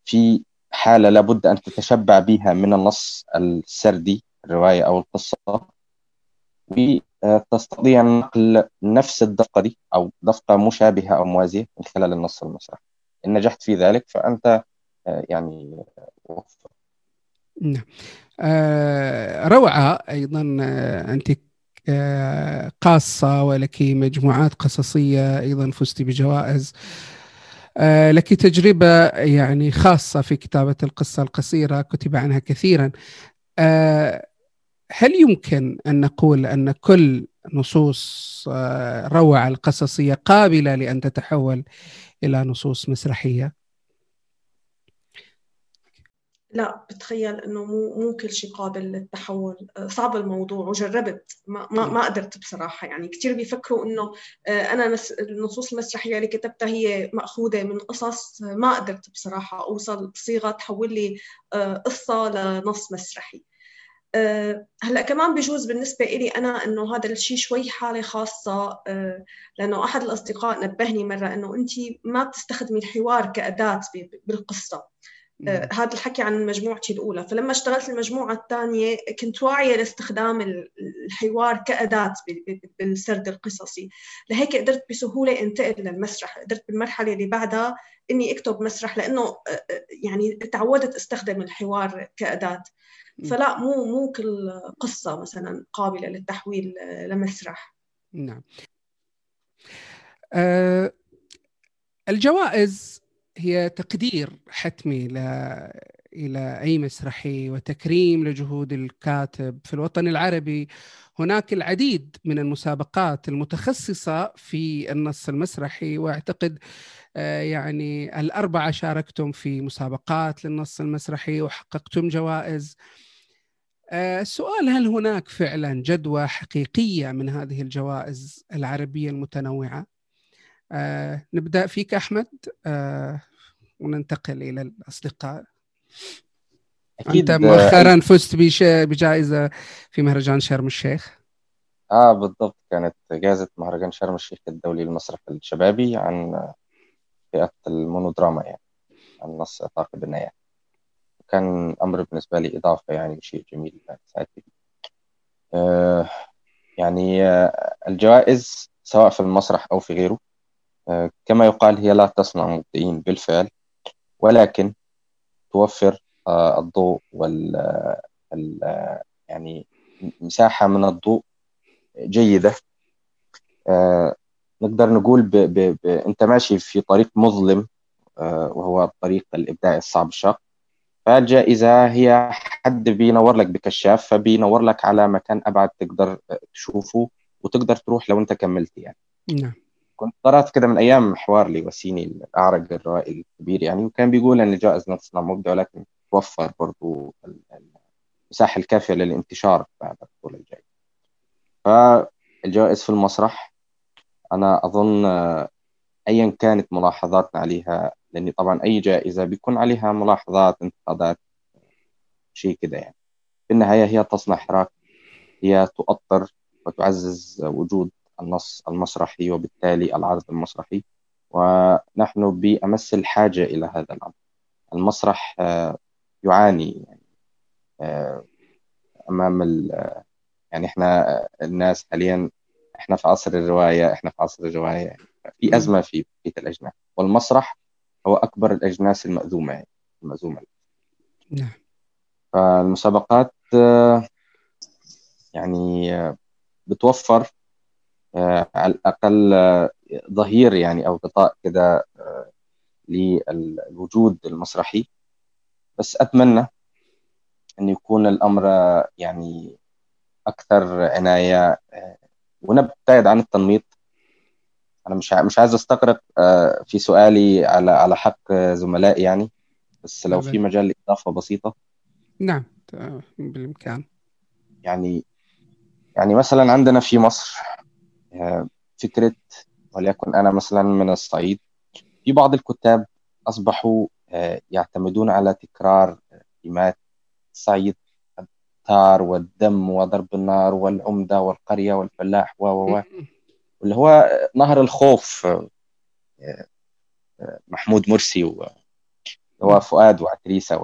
في حالة لابد أن تتشبع بها من النص السردي الرواية أو القصة. وتستطيع نقل نفس الدفقة دي أو دفقة مشابهة أو موازية من خلال النص المسرحي إن نجحت في ذلك فأنت آه، يعني نعم. آه روعة أيضا آه أنت آه قاصة ولك مجموعات قصصية أيضا فزت بجوائز. لك تجربة يعني خاصة في كتابة القصة القصيرة كتب عنها كثيرا آه، هل يمكن أن نقول أن كل نصوص آه، روعة القصصية قابلة لأن تتحول إلى نصوص مسرحية؟ لا بتخيل إنه مو مو كل شيء قابل للتحول. آه، صعب الموضوع وجربت. ما ما, ما قدرت بصراحة. يعني كثير بيفكروا إنه آه، أنا النصوص المسرحية اللي كتبتها هي مأخوذة من قصص ما قدرت بصراحة أوصل صيغة تحول لي آه، قصة لنص مسرحي. هلأ كمان بجوز بالنسبة لي أنا إنه هذا الشيء شوي حالة خاصة لأنه أحد الأصدقاء نبهني مرة إنه انت ما بتستخدمي الحوار كأداة بالقصة. هذا الحكي عن مجموعتي الأولى. فلما اشتغلت المجموعة الثانية كنت واعية لاستخدام الحوار كأداة بالسرد القصصي. لهيك قدرت بسهولة انتقل للمسرح. قدرت بالمرحلة اللي بعدها إني أكتب مسرح لأنه آه، آه، يعني تعودت أستخدم الحوار كأداة. فلا مو مو كل قصة مثلا قابلة للتحويل لمسرح. نعم. أه الجوائز هي تقدير حتمي ل... إلى أي مسرحي وتكريم لجهود الكاتب في الوطن العربي. هناك العديد من المسابقات المتخصصة في النص المسرحي وأعتقد آه، يعني الأربعة شاركتم في مسابقات للنص المسرحي وحققتم جوائز. آه، السؤال هل هناك فعلا جدوى حقيقية من هذه الجوائز العربية المتنوعة؟ آه نبدأ فيك أحمد. آه وننتقل إلى الأصدقاء. أكيد أنت مؤخرا فزت بجائزة في مهرجان شرم الشيخ. آه بالضبط. كانت جائزة مهرجان شرم الشيخ الدولي للمسرح الشبابي عن فئة المونودراما يعني عن نص ثاقب النيات كان أمر بالنسبة لي إضافة يعني شيء جميل سعدت آه يعني آه الجوائز سواء في المسرح أو في غيره آه، كما يقال هي لا تصنع مبدعين بالفعل ولكن توفر آه، الضوء وال يعني مساحة من الضوء جيدة. آه، نقدر نقول ب... ب... ب... أنت ماشي في طريق مظلم وهو الطريق الإبداعي الصعب الشاق فالجائزة هي حد بينور لك بكشاف فبينور لك على مكان أبعد تقدر تشوفه وتقدر تروح لو أنت كملت يعني. نعم. كنت قرأت كده من أيام حوار لوسيني الأعرج الروائي الكبير يعني وكان بيقول إن الجائزة نصنع مبدع ولكن توفر برضو المساحة الكافية للانتشار بعد البطولة الجاية فالجوائز في المسرح أنا أظن أيا كانت ملاحظاتنا عليها لأن طبعا أي جائزة بيكون عليها ملاحظات انتقادات شيء كده يعني. في النهاية هي تصنع حراك هي تؤطر وتعزز وجود النص المسرحي وبالتالي العرض المسرحي ونحن بأمس الحاجة إلى هذا الأمر. المسرح آه، يعاني يعني آه، أمام يعني إحنا الناس حاليا إحنا في عصر الرواية إحنا في عصر الرواية يعني في أزمة في بقية الأجناس. والمسرح هو أكبر الأجناس المأذومة يعني المأذومة. نعم. فالمسابقات آه، يعني بتوفر على الأقل ظهير يعني أو غطاء كده للوجود المسرحي. بس أتمنى أن يكون الأمر يعني أكثر عناية ونبتعد عن التنميط. أنا مش مش عايز أستغرق آه، في سؤالي على على حق زملائي يعني. بس لو في مجال لإضافة بسيطة. نعم بالإمكان. يعني يعني مثلا عندنا في مصر آه، فكرة وليكن أنا مثلا من الصعيد في بعض الكتاب أصبحوا آه، يعتمدون على تكرار كلمات الصعيد التار والدم وضرب النار والعمدة والقرية والفلاح و و واللي هو نهر الخوف آه، محمود مرسي هو فؤاد وعتريسة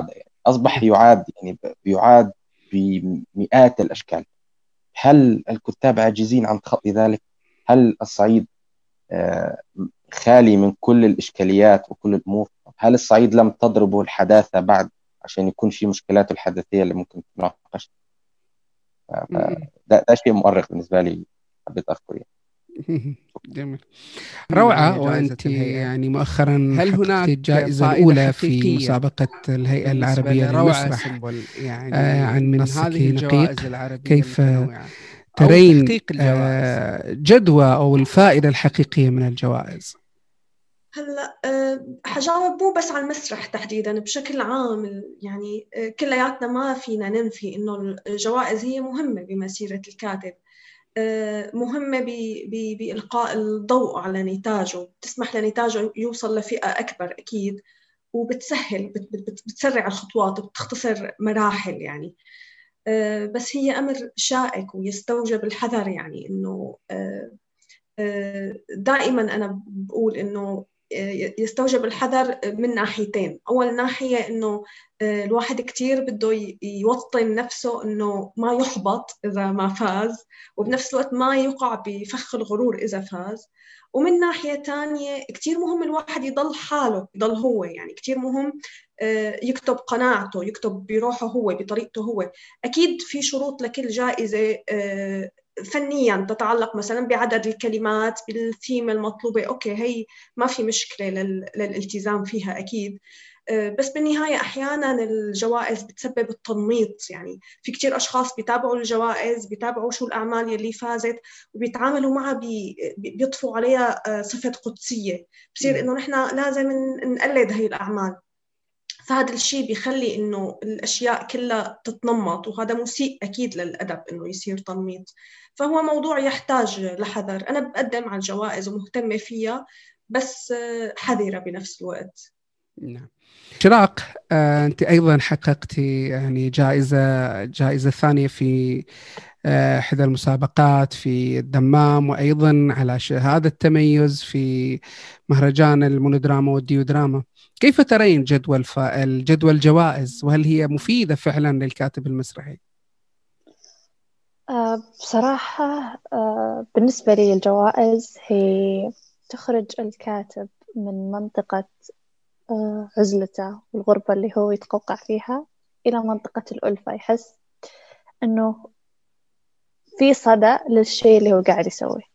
ده يعني. أصبح يعاد يعني بيعاد بمئات الأشكال. هل الكتاب عاجزين عن تخطي ذلك؟ هل الصعيد آه، خالي من كل الإشكاليات وكل الأمور؟ هل الصعيد لم تضربه الحداثة بعد عشان يكون في مشكلاته الحداثية اللي ممكن تناقش ده, ده شيء مؤرق بالنسبة لي حبيت أذكر يعني. جميل. روعة وأنت يعني مؤخرا هل هناك الجائزة الأولى في مسابقة الهيئة العربية للمسرح يعني آه عن منصة نقيق كيف ترين آه جدوى أو الفائدة الحقيقية من الجوائز؟ هلا أه حجاوب مو بس على المسرح تحديدا بشكل عام. يعني كلياتنا ما فينا ننفي إنه الجوائز هي مهمة بمسيرة الكاتب. أه مهمه بإلقاء الضوء على نتاجه. بتسمح لنتاجه يوصل لفئة أكبر أكيد وبتسهل بتسرع الخطوات وبتختصر مراحل يعني. أه بس هي أمر شائك ويستوجب الحذر يعني أه, أه، دائما أنا بقول إنه يستوجب الحذر من ناحيتين. أول ناحية إنه آه، الواحد كتير بده يوطن نفسه إنه ما يحبط إذا ما فاز وبنفس الوقت ما يقع بفخ الغرور إذا فاز. ومن ناحية تانية كتير مهم الواحد يضل حاله يضل هو. يعني كتير مهم آه، يكتب قناعته يكتب بروحه هو بطريقته هو. أكيد في شروط لكل جائزة آه، فنيا تتعلق مثلا بعدد الكلمات بالثيم المطلوبة. أوكي هي ما في مشكلة للالتزام فيها أكيد. آه، بس بالنهاية أحيانا الجوائز بتسبب التنميط. يعني في كتير أشخاص بيتابعوا الجوائز بيتابعوا شو الأعمال اللي فازت وبيتعاملوا معها بي بيضفوا عليها آه، صفة قدسية. بصير إنه نحن لازم نقلد هي الأعمال. فهذا الشيء بيخلي إنه الأشياء كلها تتنمط وهذا مسيء أكيد للأدب إنه يصير تنميط. فهو موضوع يحتاج لحذر. أنا بقدم على الجوائز ومهتمة فيها بس حذرة بنفس الوقت. نعم. شراق آه، أنت أيضا حققتي يعني جائزة جائزة ثانية في آه، إحدى المسابقات في الدمام وأيضا على شهاده تميز في مهرجان المونودراما والديودراما. كيف ترين جدول جدول الجوائز وهل هي مفيدة فعلا للكاتب المسرحي؟ آه، بصراحة آه، بالنسبة لي الجوائز هي تخرج الكاتب من منطقة عزلته والغربة اللي هو يتقوقع فيها إلى منطقة الألفة. يحس إنه في صدى للشيء اللي هو قاعد يسويه.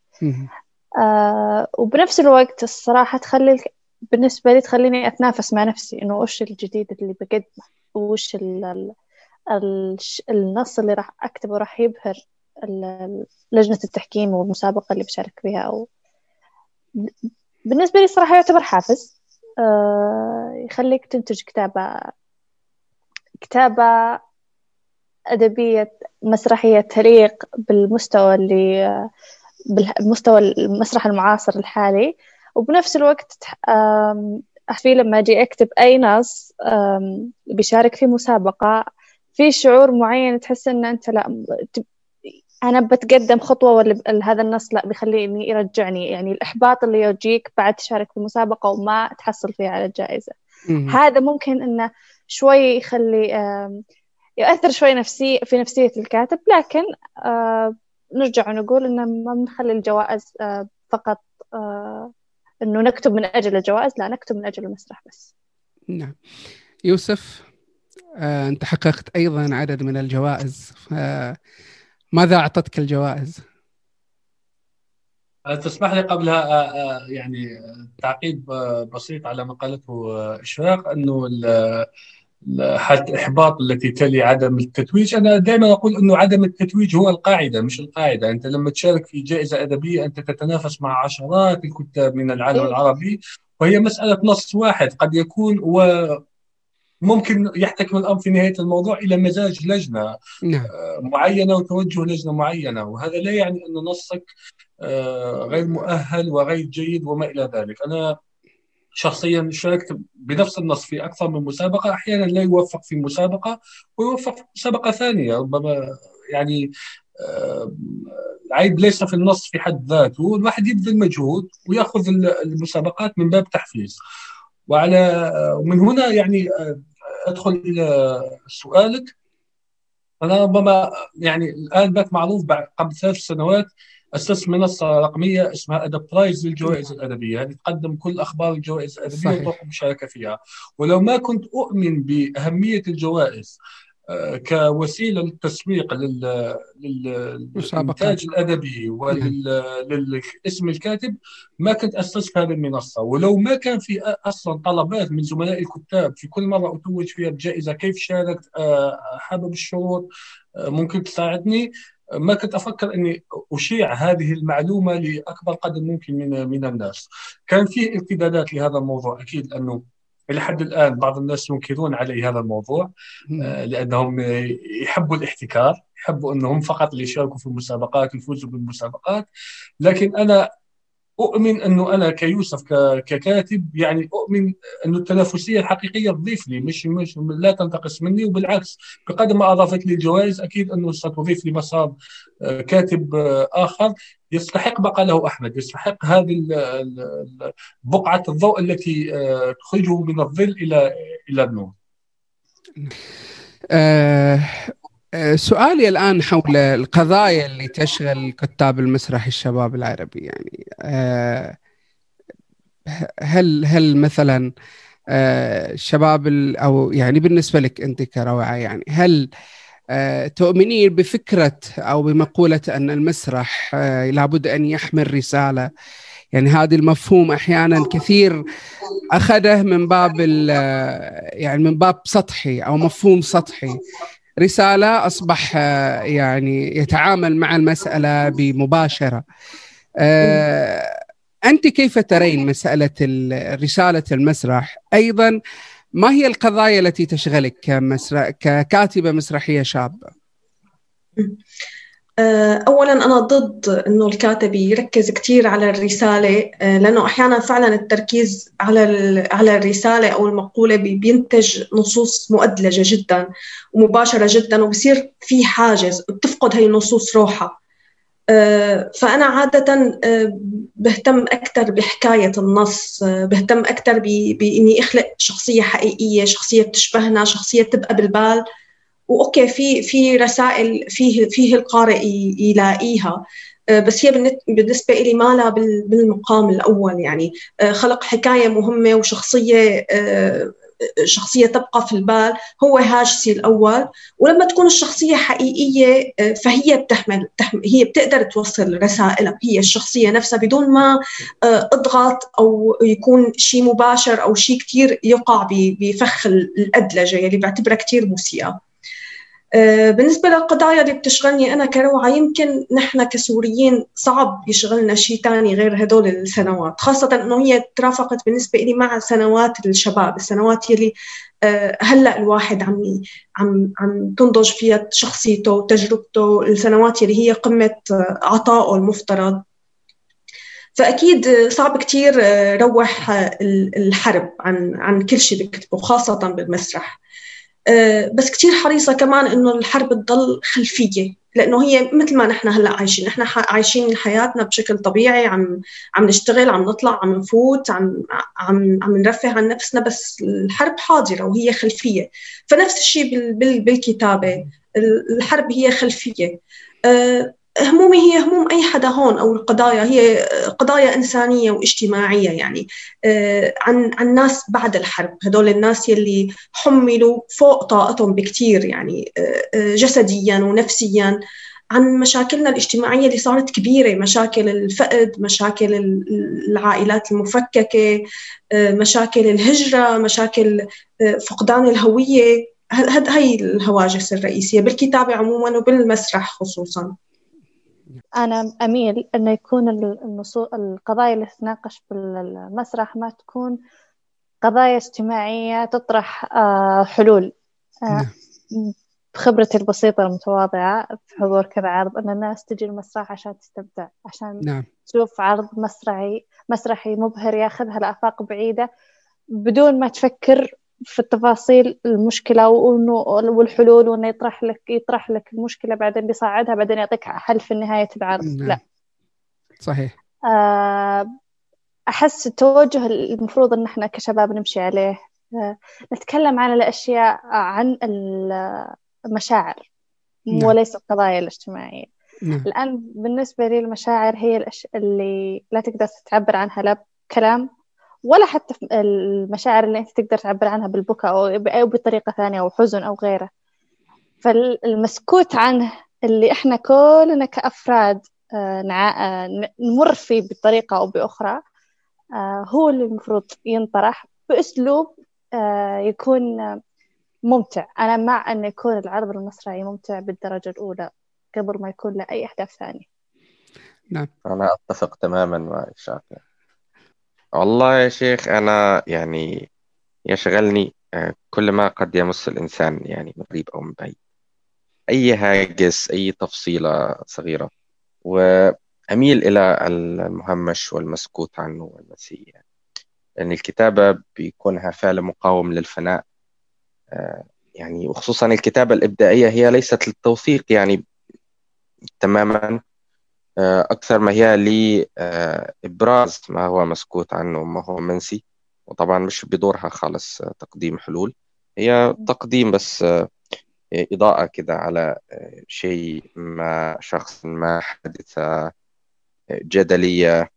آه وبنفس الوقت الصراحة تخلي بالنسبة لي تخليني أتنافس مع نفسي إنه وش الجديد اللي بقدمه؟ وش ال ال ال النص اللي راح أكتبه راح يبهر لجنة التحكيم والمسابقة اللي بشارك فيها أو بالنسبة لي صراحة يعتبر حافز. آه يخليك تنتج كتابة كتابة أدبية مسرحية تليق بالمستوى اللي بالمستوى المسرح المعاصر الحالي. وبنفس الوقت في لما أجي أكتب أي نص بيشارك في مسابقة في شعور معين تحس إن أنت لا أنا بتقدم خطوة ولا هذا النص لا بيخليني يرجعني يعني الإحباط اللي يجيك بعد تشارك في مسابقة وما تحصل فيها على الجائزة. هذا ممكن إنه شوي يخلي يؤثر شوي نفسي في نفسية الكاتب لكن نرجع ونقول إنه ما بنخلي الجوائز فقط إنه نكتب من أجل الجوائز؟ لا نكتب من أجل المسرح بس. نعم. يوسف أنت حققت أيضا عدد من الجوائز ماذا أعطتك الجوائز؟ تسمح لي قبلها يعني تعقيب بسيط على ما قالته إشراق أنه حالة الإحباط التي تلي عدم التتويج. أنا دائما أقول أنه عدم التتويج هو القاعدة مش القاعدة. أنت لما تشارك في جائزة أدبية أنت تتنافس مع عشرات الكتاب من العالم العربي وهي مسألة نص واحد. قد يكون و ممكن يحتكم الأمر في نهاية الموضوع إلى مزاج لجنة نعم. معينة وتوجه لجنة معينة. وهذا لا يعني أن نصك غير مؤهل وغير جيد وما إلى ذلك. أنا شخصيا شاركت بنفس النص في أكثر من مسابقة أحيانا لا يوفق في مسابقة ويوفق في مسابقة ثانية. ربما يعني العيب ليس في النص في حد ذاته الواحد يبذل مجهود ويأخذ المسابقات من باب تحفيز. وعلى ومن هنا يعني أدخل إلى سؤالك. أنا ربما يعني الآن بات معروف قبل ثلاث سنوات اسست منصة رقمية اسمها ادب برايز للجوائز الأدبية. هذه تقدم كل أخبار الجوائز الأدبية وتوقف المشاركه فيها. ولو ما كنت أؤمن بأهمية الجوائز كوسيلة للتسويق للإنتاج الأدبي وللاسم الكاتب ما كنت أسست هذه المنصة. ولو ما كان في أصلا طلبات من زملاء الكتاب في كل مرة أتوج فيها بجائزة كيف شاركت؟ حابب الشروط؟ ممكن تساعدني؟ ما كنت أفكر إني أشيع هذه المعلومة لأكبر قدر ممكن من من الناس. كان في ارتدادات لهذا الموضوع أكيد انه إلى حد الآن بعض الناس ينكرون علي هذا الموضوع آه، لأنهم يحبوا الاحتكار يحبوا إنهم فقط اللي يشاركوا في المسابقات ويفوزوا بالمسابقات لكن أنا أؤمن أنه أنا كيوسف ككاتب يعني أؤمن أنه التنافسية الحقيقية تضيف لي مش مش لا تنتقص مني وبالعكس بقدر ما أضافت لي الجوائز أكيد أنه ستضيف لي مسار آه، كاتب آه، آخر يستحق ما قاله أحمد يستحق هذه بقعة الضوء التي آه، تخرجه من الظل إلى إلى النور. سؤالي الآن حول القضايا اللي تشغل كتاب المسرح الشباب العربي. يعني هل هل مثلا الشباب أو يعني بالنسبة لك أنت كروعة يعني هل تؤمنين بفكرة أو بمقولة أن المسرح لابد أن يحمل رسالة؟ يعني هذا المفهوم أحيانا كثير أخذه من باب يعني من باب سطحي أو مفهوم سطحي. رسالة أصبح آه، يعني يتعامل مع المسألة بمباشرة. آه، أنت كيف ترين مسألة رسالة المسرح؟ أيضا ما هي القضايا التي تشغلك كمسرح ككاتبة مسرحية شابة؟ آه، اولا أنا ضد إنه الكاتب يركز كثير على الرسالة آه، لأنه أحيانا فعلا التركيز على على الرسالة أو المقولة بينتج نصوص مؤدلجة جدا ومباشرة جدا وبصير في حاجز بتفقد هي النصوص روحها. آه، فأنا عادة بهتم أكثر بحكاية النص بهتم أكثر بإني أخلق شخصية حقيقية شخصية بتشبهنا شخصية تبقى بالبال. وأوكي في في رسائل فيه فيه القارئ يلاقيها. آه، بس هي بالنسبة لي ما لها بالمقام الأول يعني. آه، خلق حكاية مهمة وشخصية آه، شخصية تبقى في البال. هو هاجسي الأول. ولما تكون الشخصية حقيقية فهي بتحمل, هي بتقدر توصل رسائلها. هي الشخصية نفسها بدون ما اضغط أو يكون شيء مباشر أو شيء كثير يقع بفخ الأدلجة اللي بعتبرها كثير مسيئة آه، بالنسبة للقضايا اللي بتشغلني أنا كروعة يمكن نحن كسوريين صعب يشغلنا شيء تاني غير هدول السنوات خاصة أنه هي ترافقت بالنسبة لي مع سنوات الشباب السنوات يلي آه، هلأ الواحد عم عم عم تنضج فيها شخصيته وتجربته السنوات يلي هي قمة عطائه المفترض. فأكيد صعب كثير روح الحرب عن عن كل شيء بكتبه خاصة بالمسرح. بس كثير حريصة كمان إنه الحرب تضل خلفية لأنه هي مثل ما نحن هلأ عايشين نحن عايشين حياتنا بشكل طبيعي عم عم نشتغل عم نطلع عم نفوت عم عم عم نرفه عن نفسنا بس الحرب حاضرة وهي خلفية. فنفس الشيء بالكتابة الحرب هي خلفية. أه، همومي هي هموم أي حدا هون أو القضايا هي قضايا إنسانية واجتماعية يعني. أه، عن عن ناس بعد الحرب هدول الناس يلي حملوا فوق طاقتهم بكثير يعني أه، جسديا ونفسيا عن مشاكلنا الاجتماعية اللي صارت كبيرة مشاكل الفقد مشاكل العائلات المفككة مشاكل الهجرة مشاكل فقدان الهوية. هي الهواجس الرئيسية بالكتابة عموما وبالمسرح خصوصا. أنا أميل أنه يكون القضايا اللي تتناقش بالمسرح ما تكون قضايا اجتماعية تطرح آه، حلول آه، نعم. بخبرتي البسيطة المتواضعة في حضور كذا عرض أن الناس تجي المسرح عشان تستمتع عشان نعم. تشوف عرض مسرحي مسرحي مبهر ياخذها لآفاق بعيدة بدون ما تفكر في التفاصيل المشكلة وإنه والحلول وإنه يطرح لك يطرح لك المشكلة بعدين بيصعدها بعدين يعطيك حل في نهاية العرض نعم. لا صحيح آه، أحس التوجه المفروض إن إحنا كشباب نمشي عليه آه، نتكلم عن الأشياء عن المشاعر نعم. وليس القضايا الاجتماعية نعم. الآن بالنسبة لي المشاعر هي الأش... اللي لا تقدر تعبر عنها لا بكلام ولا حتى المشاعر اللي أنت تقدر تعبر عنها بالبكاء أو بطريقة ثانية أو حزن أو غيره. فالمسكوت عنه اللي إحنا كلنا كأفراد آه، آه، نمر فيه بطريقة أو بأخرى آه، هو اللي المفروض ينطرح بأسلوب يكون ممتع. أنا مع أن يكون العرض المسرحي ممتع بالدرجة الأولى قبل ما يكون له اي اهداف ثانية. نعم. أنا أتفق تماما مع شاكر. والله يا شيخ أنا يعني يشغلني آه، كل ما قد يمس الإنسان يعني من قريب أو من بعيد أي هاجس أي تفصيلة صغيرة. وأميل إلى المهمش والمسكوت عنه والنسي يعني لأن الكتابة بيكونها فعل مقاوم للفناء. آه، يعني وخصوصا الكتابة الإبداعية هي ليست للتوثيق يعني تماما. أكثر ما هي لإبراز ما هو مسكوت عنه وما هو منسي. وطبعا مش بدورها خالص آه، تقديم حلول. هي تقديم بس آه، إضاءة كده على شيء ما شخص ما حادثة جدلية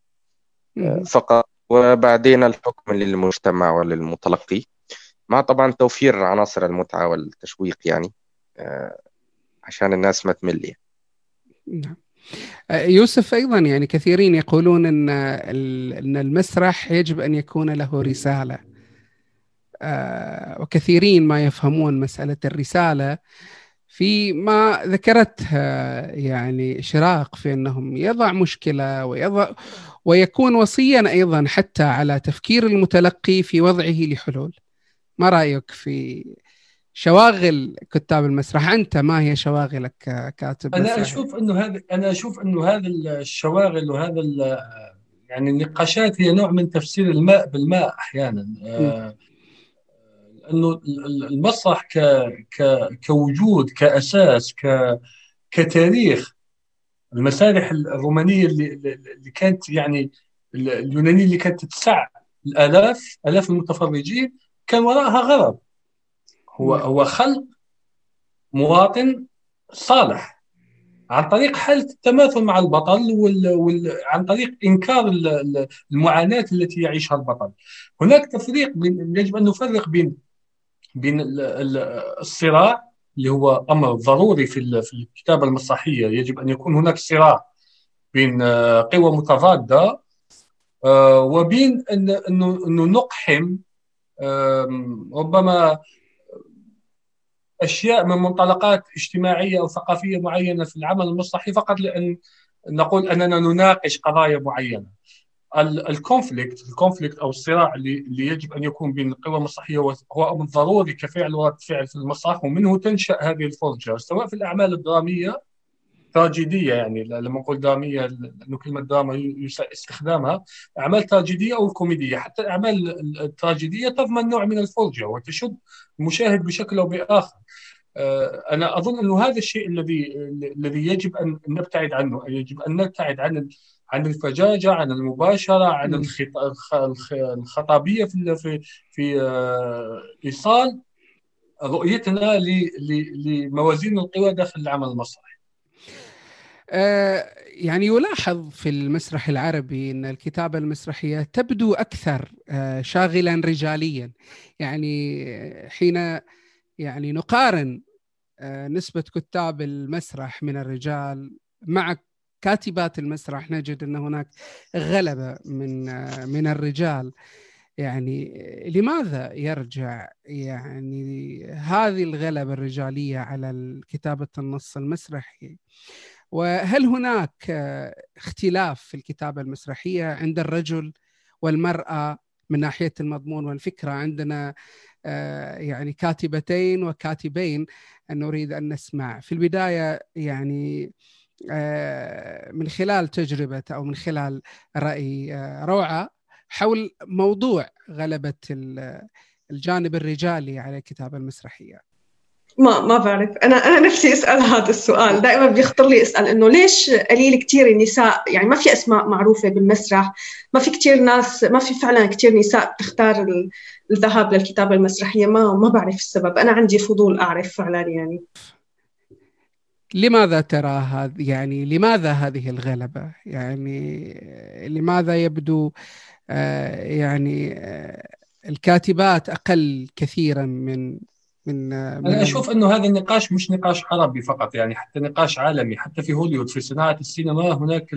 فقط. وبعدين الحكم للمجتمع وللمتلقي مع طبعا توفير عناصر المتعة والتشويق يعني عشان الناس ما تمل يعني. نعم. يوسف أيضا يعني كثيرين يقولون إن إن المسرح يجب أن يكون له رسالة. آه، وكثيرين ما يفهمون مسألة الرسالة. في ما ذكرته يعني شراق في أنهم يضع مشكلة ويضع ويكون وصيا أيضا حتى على تفكير المتلقي في وضعه لحلول. ما رأيك في شواغل كتاب المسرح. أنت ما هي شواغلك ككاتب أنا مسرح؟ أشوف إنه هذا أنا أشوف إنه هذا الشواغل وهذا يعني النقاشات هي نوع من تفسير الماء بالماء أحيانا. آه انه المسرح ك ك كوجود كأساس ك كتاريخ. المسارح الرومانية اللي اللي كانت يعني اليونانية اللي كانت تسع الآلاف آلاف المتفرجين كان وراءها غرض. هو نعم. هو خلق مواطن صالح عن طريق حالة التماثل مع البطل وال... وال... عن طريق إنكار المعاناة التي يعيشها البطل هناك تفريق بين يجب أن نفرق بين بين الصراع اللي هو أمر ضروري في في الكتابة المسرحية يجب أن يكون هناك صراع بين قوى متضادة آه، وبين أنه أنه نقحم ربما أشياء من منطلقات اجتماعية أو ثقافية معينة في العمل المسرحي فقط لأن نقول أننا نناقش قضايا معينة. ال conflict ال conflict أو الصراع اللي اللي يجب أن يكون بين القوى المسرحيه هو أمر ضروري كفعل ورد فعل في المسرح ومنه تنشأ هذه الفرجة سواء في الأعمال الدرامية تراجيدية يعني لما نقول درامية انه كلمة دراما استخدامها أعمال تراجيدية أو كوميدية حتى الأعمال التراجيدية تضمن نوع من الفرجة وتشد المشاهد بشكل أو بآخر أنا أظن أنه هذا الشيء الذي الذي يجب أن نبتعد عنه يجب أن نبتعد عن عن الفجاجة عن المباشرة عن الخطابية في في في آه، إيصال رؤيتنا لموازين القوى داخل العمل المسرحي آه، يعني يلاحظ في المسرح العربي إن الكتابة المسرحية تبدو أكثر شاغلا رجاليا. يعني حين يعني نقارن آه، نسبة كتاب المسرح من الرجال مع كاتبات المسرح نجد إن هناك غلبة من آه، من الرجال. يعني لماذا يرجع يعني هذه الغلبة الرجالية على كتابة النص المسرحي؟ وهل هناك آه، اختلاف في الكتابة المسرحية عند الرجل والمرأة من ناحية المضمون والفكرة؟ عندنا آه، يعني كاتبتين وكاتبين نريد أن نسمع في البداية يعني آه، من خلال تجربة أو من خلال رأي آه، روعة حول موضوع غلبة الجانب الرجالي على الكتابة المسرحية. ما ما بعرف. أنا أنا نفسي أسأل هذا السؤال. دائما بيخطر لي أسأل إنه ليش قليل كثير النساء يعني ما في أسماء معروفة بالمسرح ما في كثير ناس ما في فعلا كثير نساء بتختار الذهاب للكتابة المسرحية. ما ما بعرف السبب. أنا عندي فضول أعرف فعلا يعني. لماذا ترى هذا يعني لماذا هذه الغلبة؟ يعني لماذا يبدو آه، يعني آه، الكاتبات أقل كثيرا من من, من أنا أشوف أنه هذا النقاش مش نقاش عربي فقط يعني حتى نقاش عالمي حتى في هوليوود في صناعة السينما هناك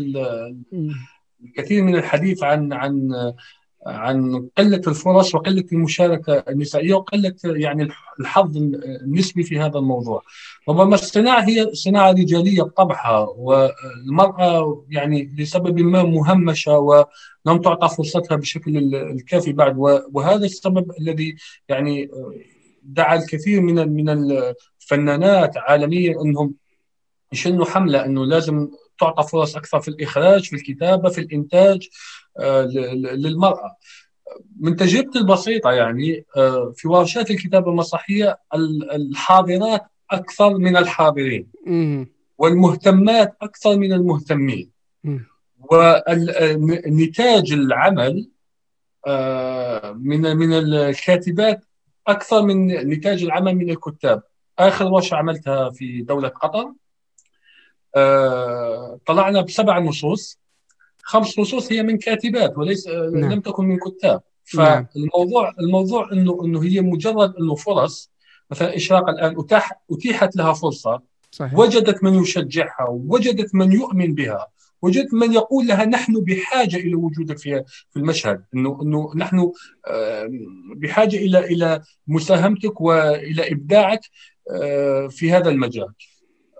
الكثير من الحديث عن عن عن قلة الفرص وقلة المشاركة النسائية وقلة يعني الحظ النسبي في هذا الموضوع. ربما الصناعة هي صناعة رجالية بطبعها والمرأة يعني لسبب ما مهمشة ولم تعطى فرصتها بشكل الكافي بعد وهذا السبب الذي يعني دعا الكثير من من الفنانات عالميا إنهم يشنوا حملة إنه لازم تعطى فرص أكثر في الإخراج في الكتابة في الإنتاج آه، للمرأة. من تجربتي البسيطة يعني آه، في ورشات الكتابة المسرحية الحاضرات أكثر من الحاضرين. والمهتمات أكثر من المهتمين. ونتاج العمل آه، من من الكاتبات أكثر من نتاج العمل من الكتاب. آخر ورشه عملتها في دولة قطر. آه، طلعنا بسبع نصوص. خمس نصوص هي من كاتبات وليس آه، نعم. لم تكن من كتاب. نعم. فالموضوع الموضوع إنه إنه هي مجرد إنه فرص. مثلا إشراق الآن أتاح أتيحت لها فرصة. صحيح. وجدت من يشجعها وجدت من يؤمن بها. وجدت من يقول لها نحن بحاجة إلى وجودك في في المشهد إنه إنه نحن بحاجة إلى إلى مساهمتك وإلى إبداعك آه، في هذا المجال.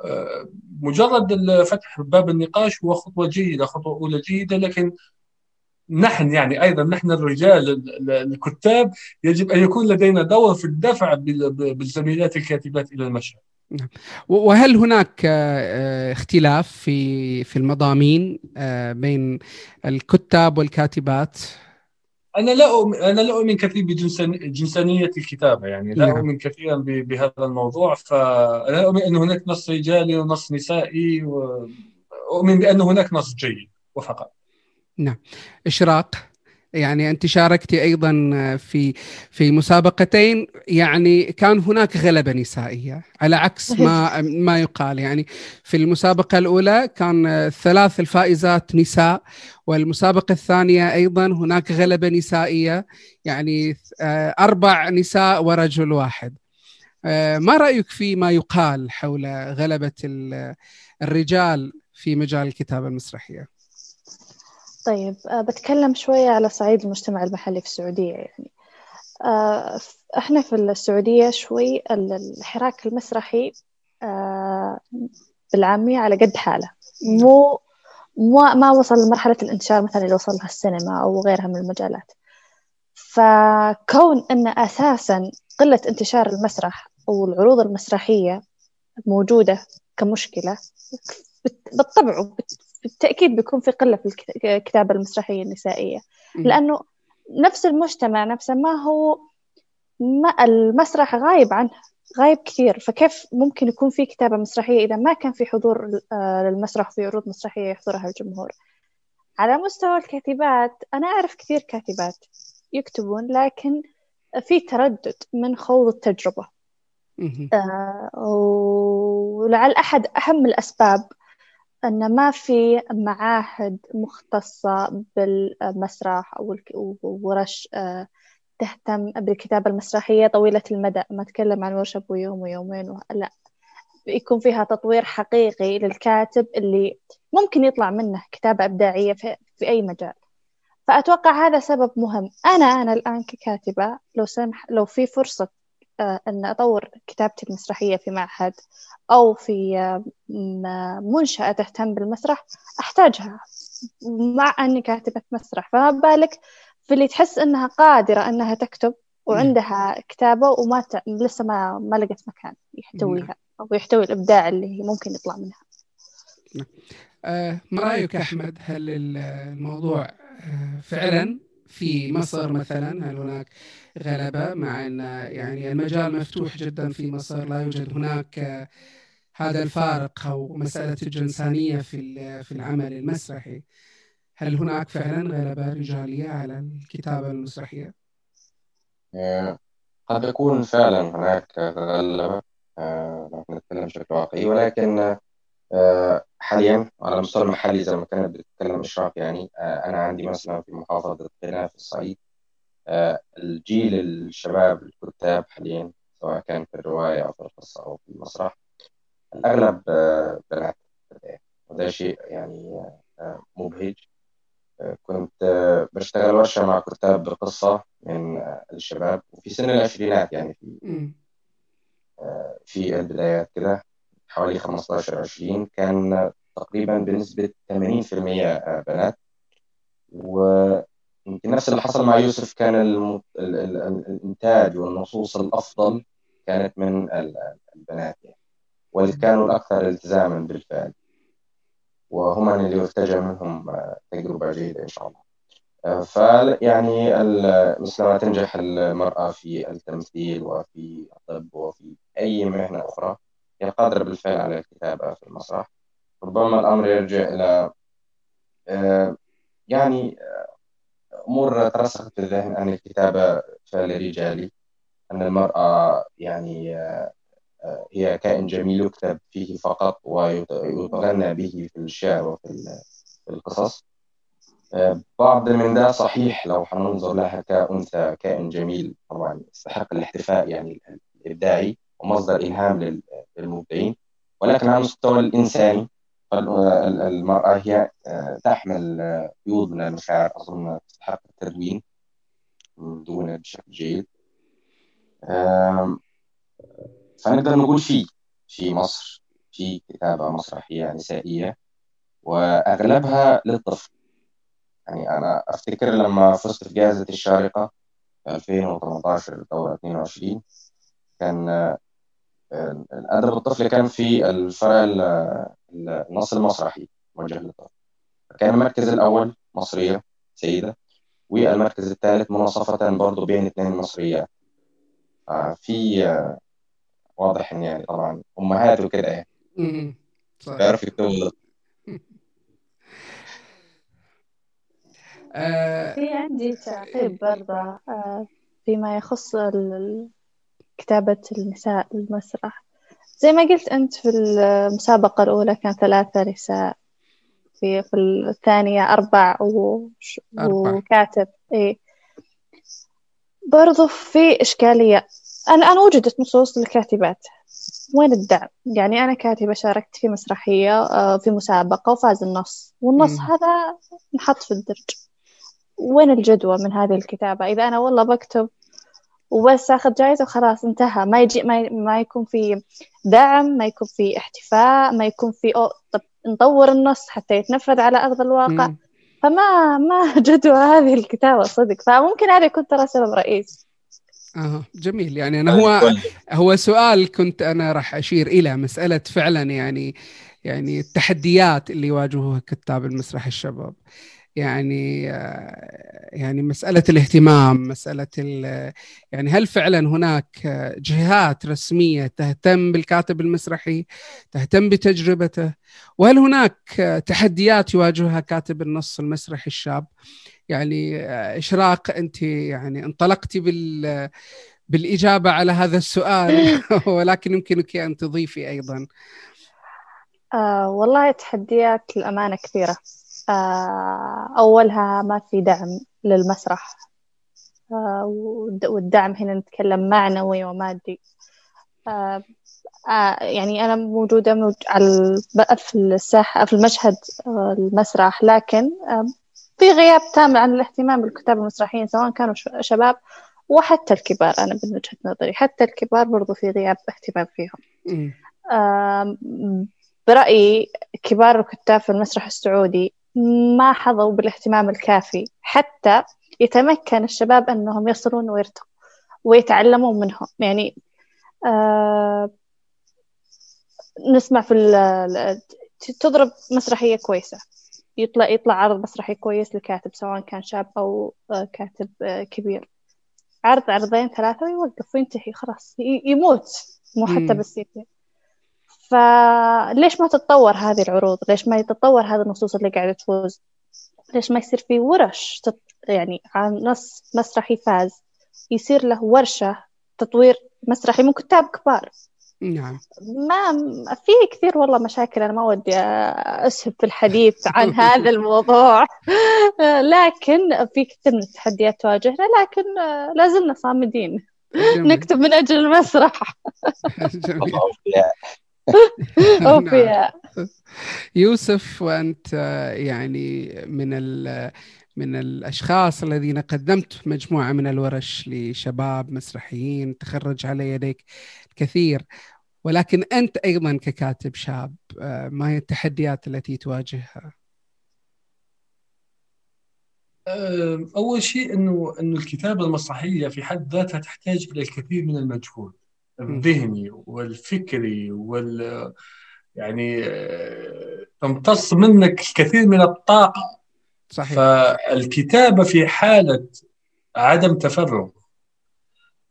آه، مجرد فتح باب النقاش هو خطوة جيدة خطوة أولى جيدة لكن نحن يعني أيضا نحن الرجال الكتاب يجب أن يكون لدينا دور في الدفع بالزميلات الكاتبات إلى المشهد. وهل هناك آه، اختلاف في في المضامين آه، بين الكتاب والكاتبات؟ أنا لا أؤمن أنا لا أؤمن كثير بجنسانيه الكتابة يعني لا نعم. أؤمن كثيرا بهذا الموضوع فانا أؤمن أن هناك نص رجالي ونص نسائي واؤمن بأن هناك نص جيد وفقط نعم إشراق يعني أنت شاركتي أيضا في في مسابقتين. يعني كان هناك غلبة نسائية على عكس ما ما يقال. يعني في المسابقة الأولى كان ثلاث الفائزات نساء والمسابقة الثانية أيضا هناك غلبة نسائية. يعني آه، أربع نساء ورجل واحد. آه، ما رأيك في ما يقال حول غلبة الرجال في مجال الكتابة المسرحية؟ طيب أه بتكلم شوية على صعيد المجتمع المحلي في السعودية يعني. أه إحنا في السعودية شوي الحراك المسرحي أه بالعامية على قد حاله. مو ما وصل لمرحلة الإنتشار مثلا اللي وصل لها السينما أو غيرها من المجالات. فكون أن أساسا قلة انتشار المسرح أو العروض المسرحية موجودة كمشكلة بالطبع بالتأكيد بيكون في قلة في الكتابة المسرحية النسائية. لأنه نفس المجتمع نفسه ما هو ما المسرح غايب عنه غايب كثير. فكيف ممكن يكون في كتابة مسرحية إذا ما كان في حضور آه، للمسرح في عروض مسرحية يحضرها الجمهور؟ على مستوى الكاتبات أنا أعرف كثير كاتبات يكتبون لكن في تردد من خوض التجربة. آه ولعل أحد أهم الأسباب أن ما في معاهد مختصة بالمسرح أو ورش آه تهتم بالكتابة المسرحية طويلة المدى. ما أتكلم عن ورشة بيوم ويومين. لا. يكون فيها تطوير حقيقي للكاتب اللي ممكن يطلع منه كتابة إبداعية في, أي مجال. فأتوقع هذا سبب مهم. أنا أنا الآن ككاتبة لو سمح لو في فرصة أن أطور كتابتي المسرحية في معهد أو في آه، منشأة تهتم بالمسرح أحتاجها مع أني كاتبة مسرح. فما بالك في اللي تحس أنها قادرة أنها تكتب وعندها كتابة وما ت... لسه ما ما لقت مكان يحتويها أو يحتوي الإبداع اللي ممكن يطلع منها. آه ما رأيك أحمد؟ هل الموضوع آه فعلا في مصر مثلا هل هناك غلبة مع أن يعني المجال مفتوح جدا في مصر لا يوجد هناك هذا الفارق أو مسألة الجنسانية في في العمل المسرحي هل هناك فعلا غلبة رجالية على الكتابة المسرحية؟ آه، قد يكون فعلا هناك غلبة آه، نتكلم بشكل واقعي ولكن حاليا على المستوى المحلي زي ما كانت بتتكلم إشراق يعني أنا عندي مثلا في محافظة قنا في الصعيد الجيل الشباب الكتاب حاليا سواء كان في الرواية أو في القصة أو في المسرح الأغلب بنات وده شيء يعني مبهج. كنت بشتغل ورشة مع كتاب بالقصة من الشباب وفي سن العشرينات يعني في في البدايات كده. حوالي 15 20 كان تقريبا بنسبة 80% بنات. ويمكن نفس اللي حصل مع يوسف كان الإنتاج والنصوص الأفضل كانت من البنات يعني. واللي كانوا الأكثر التزاما بالفعل. وهم اللي يرتجى منهم آه، تجربة جيدة إن شاء الله. آه، فيعني مثلما تنجح المرأة في التمثيل وفي الطب وفي أي مهنة أخرى قادرة بالفعل على الكتابة في المسرح ربما الأمر يرجع إلى آه، يعني أمور ترسخت في الذهن أن الكتابة فعل رجالي. أن المرأة يعني هي كائن جميل يكتب فيه فقط ويتغنى به في الشعر وفي القصص. آه، بعض من ده صحيح لو حننظر لها كأنثى كائن جميل طبعا يستحق الاحتفاء يعني الإبداعي. ومصدر إلهام للمبدعين. ولكن على المستوى الإنساني المرأة هي آه، تحمل قيود من المشاعر أظن تستحق التدوين دون بشكل جيد. فنقدر نقول في في مصر في كتابة مسرحية نسائية وأغلبها للطفل. يعني أنا أفتكر لما فزت في جائزة الشارقة في 2018 دورة 22 كان آه، الأدب الطفل كان في الفرع النص المسرحي موجه للطفل. كان المركز الأول مصرية سيدة والمركز الثالث مناصفة برضه بين اثنين مصريات آه، في آه، واضح إن يعني طبعا أمهات وكده يعني. بيعرف يكتبوا في عندي تعقيب برضه فيما يخص كتابة النساء المسرح زي ما قلت أنت في المسابقة الأولى كان ثلاثة نساء في في الثانية أربع, و... أربع. وكاتب إيه برضو في إشكالية أنا أنا وجدت نصوص للكاتبات وين الدعم؟ يعني أنا كاتبة شاركت في مسرحية آه، في مسابقة وفاز النص والنص م. هذا نحط في الدرج وين الجدوى من هذه الكتابة؟ إذا أنا والله بكتب وبس اخذ جائزة وخلاص انتهى. ما يجي ما, ما يكون في دعم ما يكون في احتفاء ما يكون في أو طب نطور النص حتى يتنفذ على أرض الواقع. م. فما ما جدوى هذه الكتابة صدق. فممكن هذا يكون ترى سبب رئيسي أها جميل. يعني أنا هو هو سؤال كنت أنا راح أشير إلى مسألة فعلا يعني يعني التحديات اللي يواجهوها كتاب المسرح الشباب. يعني يعني مسألة الاهتمام مسألة يعني هل فعلا هناك جهات رسمية تهتم بالكاتب المسرحي تهتم بتجربته؟ وهل هناك تحديات يواجهها كاتب النص المسرحي الشاب؟ يعني إشراق أنت يعني انطلقتي بال بالإجابة على هذا السؤال ولكن يمكنك أن تضيفي أيضا. آه والله تحديات الامانه كثيرة. آه أولها ما في دعم للمسرح. آه والدعم هنا نتكلم معنوي ومادي. آه آه يعني أنا موجودة موج على في الساحة في المشهد آه المسرح لكن آه في غياب تام عن الاهتمام بالكتاب المسرحيين سواء كانوا شباب وحتى الكبار أنا من وجهة نظري. حتى الكبار برضو في غياب اهتمام فيهم. آه برأيي كبار الكتاب في المسرح السعودي ما حظوا بالاهتمام الكافي حتى يتمكن الشباب أنهم يصلون ويرتقوا ويتعلمون منهم. يعني آه نسمع في تضرب مسرحية كويسة يطلع يطلع عرض مسرحي كويس لكاتب سواء كان شاب أو آه كاتب آه كبير. عرض عرضين ثلاثة ويوقف وينتهي خلاص يموت مو حتى بالسيتي فليش ما تتطور هذه العروض؟ ليش ما يتطور هذه النصوص اللي قاعدة تفوز؟ ليش ما يصير في ورش تط... يعني عن نص مسرحي فاز؟ يصير له ورشة تطوير مسرحي من كتاب كبار. نعم. ما في كثير والله مشاكل. أنا ما ودي أسهب في الحديث عن هذا الموضوع. لكن في كثير من التحديات تواجهنا لكن لازلنا صامدين. نكتب من أجل المسرح. جميل. اوفياء يوسف وأنت يعني من من الأشخاص الذين قدمت مجموعة من الورش لشباب مسرحيين تخرج على يديك الكثير. ولكن أنت أيضا ككاتب شاب ما هي التحديات التي تواجهها؟ أول شيء إنه إنه الكتابة المسرحية في حد ذاتها تحتاج إلى الكثير من المجهود. الذهني والفكري وال يعني آه، تمتص منك الكثير من الطاقة. صحيح. فالكتابة في حالة عدم تفرغ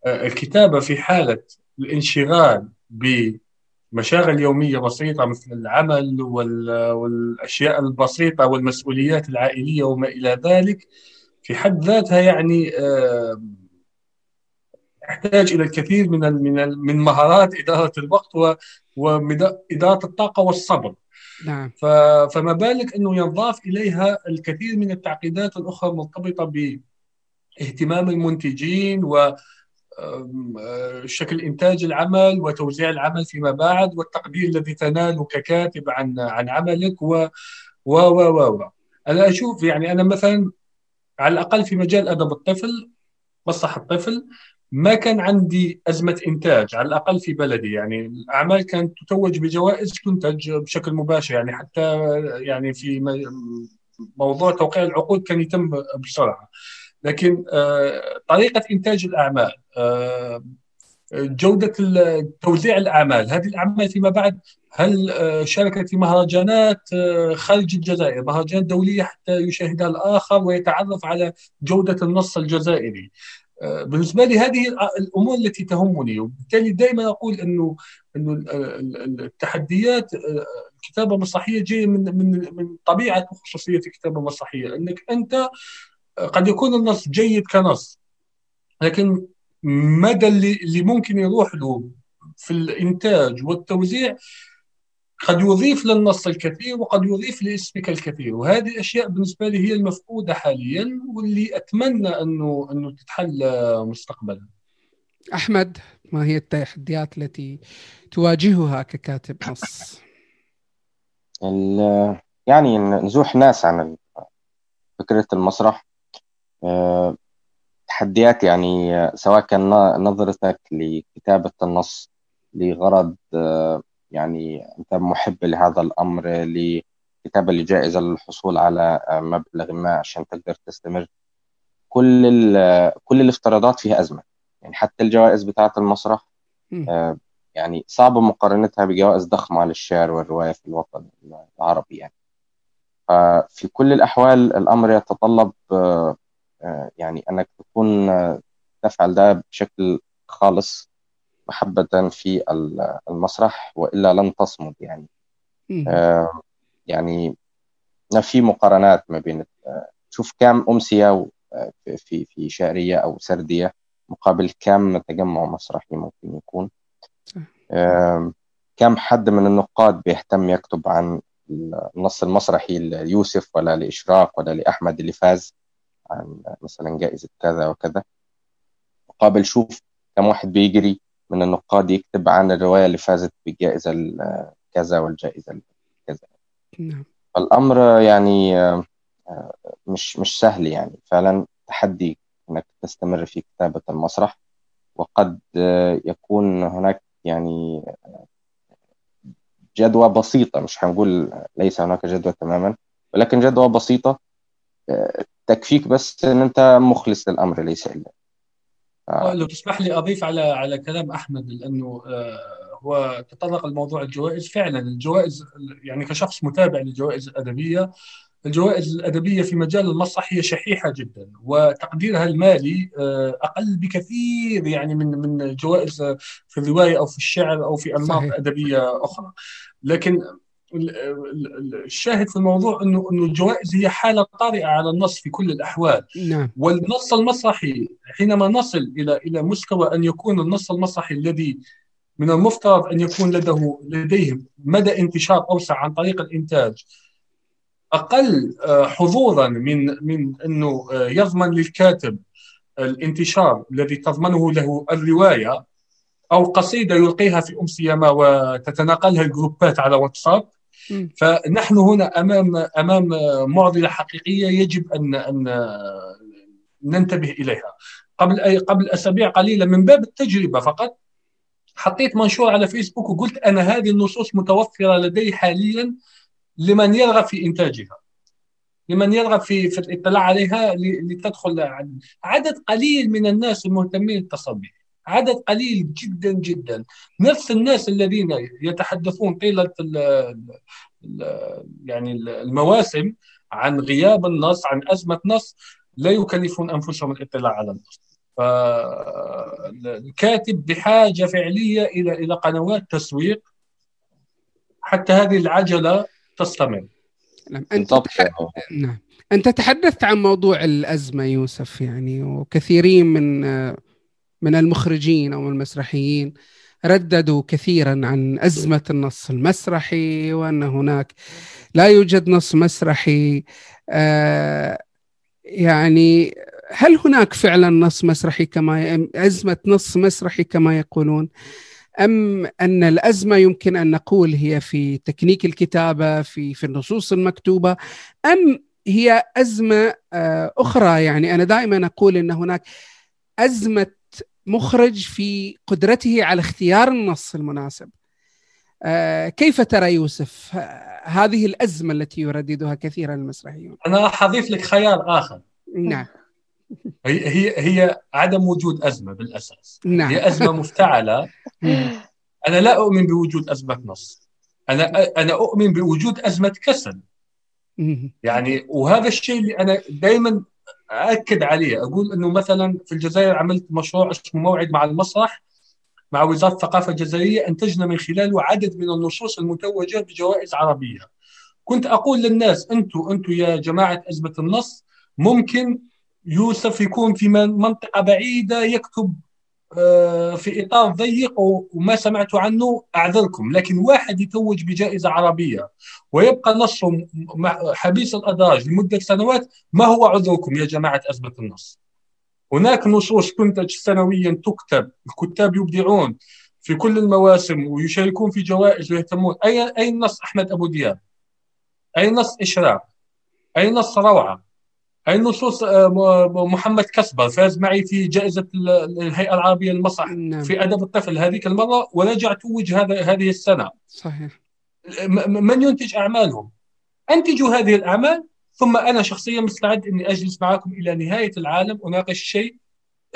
آه، الكتابة في حالة الانشغال بمشاغل يومية بسيطة مثل العمل والأشياء البسيطة والمسؤوليات العائلية وما إلى ذلك في حد ذاتها يعني آه، يحتاج إلى الكثير من من من مهارات إدارة الوقت واداره الطاقة والصبر. نعم. فما بالك أنه ينضاف إليها الكثير من التعقيدات الأخرى المرتبطة باهتمام المنتجين و شكل إنتاج العمل وتوزيع العمل فيما بعد والتقدير الذي تناله ككاتب عن عن عملك و و و و أنا أشوف يعني أنا مثلا على الأقل في مجال أدب الطفل مسرح الطفل ما كان عندي أزمة إنتاج على الأقل في بلدي. يعني الأعمال كانت تتوج بجوائز تنتج بشكل مباشر. يعني حتى يعني في موضوع توقيع العقود كان يتم بسرعة. لكن آه، طريقة إنتاج الأعمال آه، جودة توزيع الأعمال. هذه الأعمال فيما بعد هل آه، شاركت في مهرجانات خارج الجزائر مهرجانات دولية حتى يشاهدها الآخر ويتعرف على جودة النص الجزائري. بالنسبة لي هذه الأمور التي تهمني وبالتالي دائما أقول أنه أنه التحديات الكتابة المسرحية جاية من من من طبيعة وخصوصية الكتابة المسرحية انك أنت قد يكون النص جيد كنص لكن مدى اللي, اللي ممكن يروح له في الإنتاج والتوزيع قد يضيف للنص الكثير وقد يضيف لاسمك الكثير وهذه الأشياء بالنسبة لي هي المفقودة حاليا واللي أتمنى أنه أنه تتحل مستقبلا. أحمد ما هي التحديات التي تواجهها ككاتب نص؟ يعني نزوح ناس عن فكرة المسرح آه، تحديات يعني سواء كان نظرتك لكتابة النص لغرض آه، يعني أنت محب لهذا الأمر لكتابة لجائزة للحصول على مبلغ ما عشان تقدر تستمر. كل كل الافتراضات فيها أزمة. يعني حتى الجوائز بتاعة المسرح آه، يعني صعب مقارنتها بجوائز ضخمة للشعر والرواية في الوطن العربي يعني. ففي كل الأحوال الأمر يتطلب آه، آه، يعني أنك تكون تفعل ده بشكل خالص محبة في المسرح وإلا لن تصمد يعني. يعني في مقارنات ما بين شوف كم أمسية في في شعرية أو سردية مقابل كم تجمع مسرحي ممكن يكون. كم حد من النقاد بيهتم يكتب عن النص المسرحي ليوسف ولا لإشراق ولا لأحمد اللي فاز عن مثلا جائزة كذا وكذا. مقابل شوف كم واحد بيجري من النقاد يكتب عن الرواية اللي فازت بالجائزة كذا والجائزة كذا. نعم. فالأمر يعني مش مش سهل يعني. فعلا تحدي إنك تستمر في كتابة المسرح. وقد يكون هناك يعني جدوى بسيطة. مش هنقول ليس هناك جدوى تماما ولكن جدوى بسيطة. تكفيك بس إن أنت مخلص للأمر ليس إلا. آه. لو تسمح لي أضيف على على كلام أحمد لأنه آه، هو تطرق لموضوع الجوائز. فعلا الجوائز يعني كشخص متابع للجوائز الادبيه الجوائز الأدبية في مجال المسرح هي شحيحة جدا وتقديرها المالي آه، أقل بكثير يعني من من جوائز في الرواية أو في الشعر أو في أنماط أدبية أخرى. لكن الشاهد في الموضوع انه إنه الجوائز هي حالة طارئة على النص في كل الأحوال نعم. والنص المسرحي حينما نصل إلى إلى مستوى أن يكون النص المسرحي الذي من المفترض أن يكون لديه لديه مدى انتشار أوسع عن طريق الإنتاج أقل آه، حظوظا من من إنه آه، يضمن للكاتب الانتشار الذي تضمنه له الرواية أو قصيدة يلقيها في امسيه ما وتتناقلها الجروبات على واتساب فنحن هنا امام أمام معضلة حقيقية يجب ان أن ننتبه إليها. قبل أي قبل أسابيع قليلة من باب التجربة فقط حطيت منشور على فيسبوك وقلت أنا هذه النصوص متوفرة لدي حاليا لمن يرغب في إنتاجها. لمن يرغب في في الاطلاع عليها لتدخل عدد قليل من الناس المهتمين التصبي عدد قليل جدا جدا. نفس الناس الذين يتحدثون طيلة يعني المواسم عن غياب النص عن أزمة نص لا يكلفون أنفسهم الاطلاع على النص. فالكاتب بحاجة فعلية إلى إلى قنوات تسويق حتى هذه العجلة تستمر. نعم أنت. نعم. أنت تحدثت عن موضوع الأزمة يوسف يعني وكثيرين من من المخرجين أو المسرحيين رددوا كثيرا عن أزمة النص المسرحي وأن هناك لا يوجد نص مسرحي. آه يعني هل هناك فعلا نص مسرحي كما أزمة نص مسرحي كما يقولون؟ أم أن الأزمة يمكن أن نقول هي في تكنيك الكتابة في في النصوص المكتوبة أم هي أزمة آه، أخرى؟ يعني أنا دائما أقول إن هناك أزمة مخرج في قدرته على اختيار النص المناسب. آه، كيف ترى يوسف هذه الأزمة التي يرددها كثيرا المسرحيون أنا راح اضيف لك خيار آخر. نعم. هي هي هي عدم وجود أزمة بالأساس. نعم. هي أزمة مفتعلة. أنا لا أؤمن بوجود أزمة نص. أنا أنا أؤمن بوجود أزمة كسل. يعني وهذا الشيء اللي أنا دائما اكد عليه. أقول إنه مثلا في الجزائر عملت مشروع اسمه موعد مع المسرح مع وزارة الثقافة الجزائرية أنتجنا من خلاله عدد من النصوص المتوجة بجوائز عربية. كنت أقول للناس أنتم أنتم يا جماعة أزمة النص ممكن يوسف يكون في منطقة بعيدة يكتب في إطار ضيق وما سمعت عنه أعذركم. لكن واحد يتوج بجائزة عربية ويبقى نصه حبيس الأدراج لمدة سنوات ما هو عذركم يا جماعة ازمه النص؟ هناك نصوص تنتج سنويا تكتب الكتاب يبدعون في كل المواسم ويشاركون في جوائز ويهتمون. اي أي نص أحمد أبو دياب؟ أي نص إشراق؟ أي نص روعة؟ هاي النصوص آه، محمد كسبر فاز معي في جائزة الهيئة العربية للمسرح نعم. في أدب الطفل هذيك المرة ورجع توج هذا هذه السنة. صحيح. من ينتج أعمالهم؟ أنتجوا هذه الأعمال ثم أنا شخصيا مستعد أني أجلس معكم إلى نهاية العالم أناقش شيء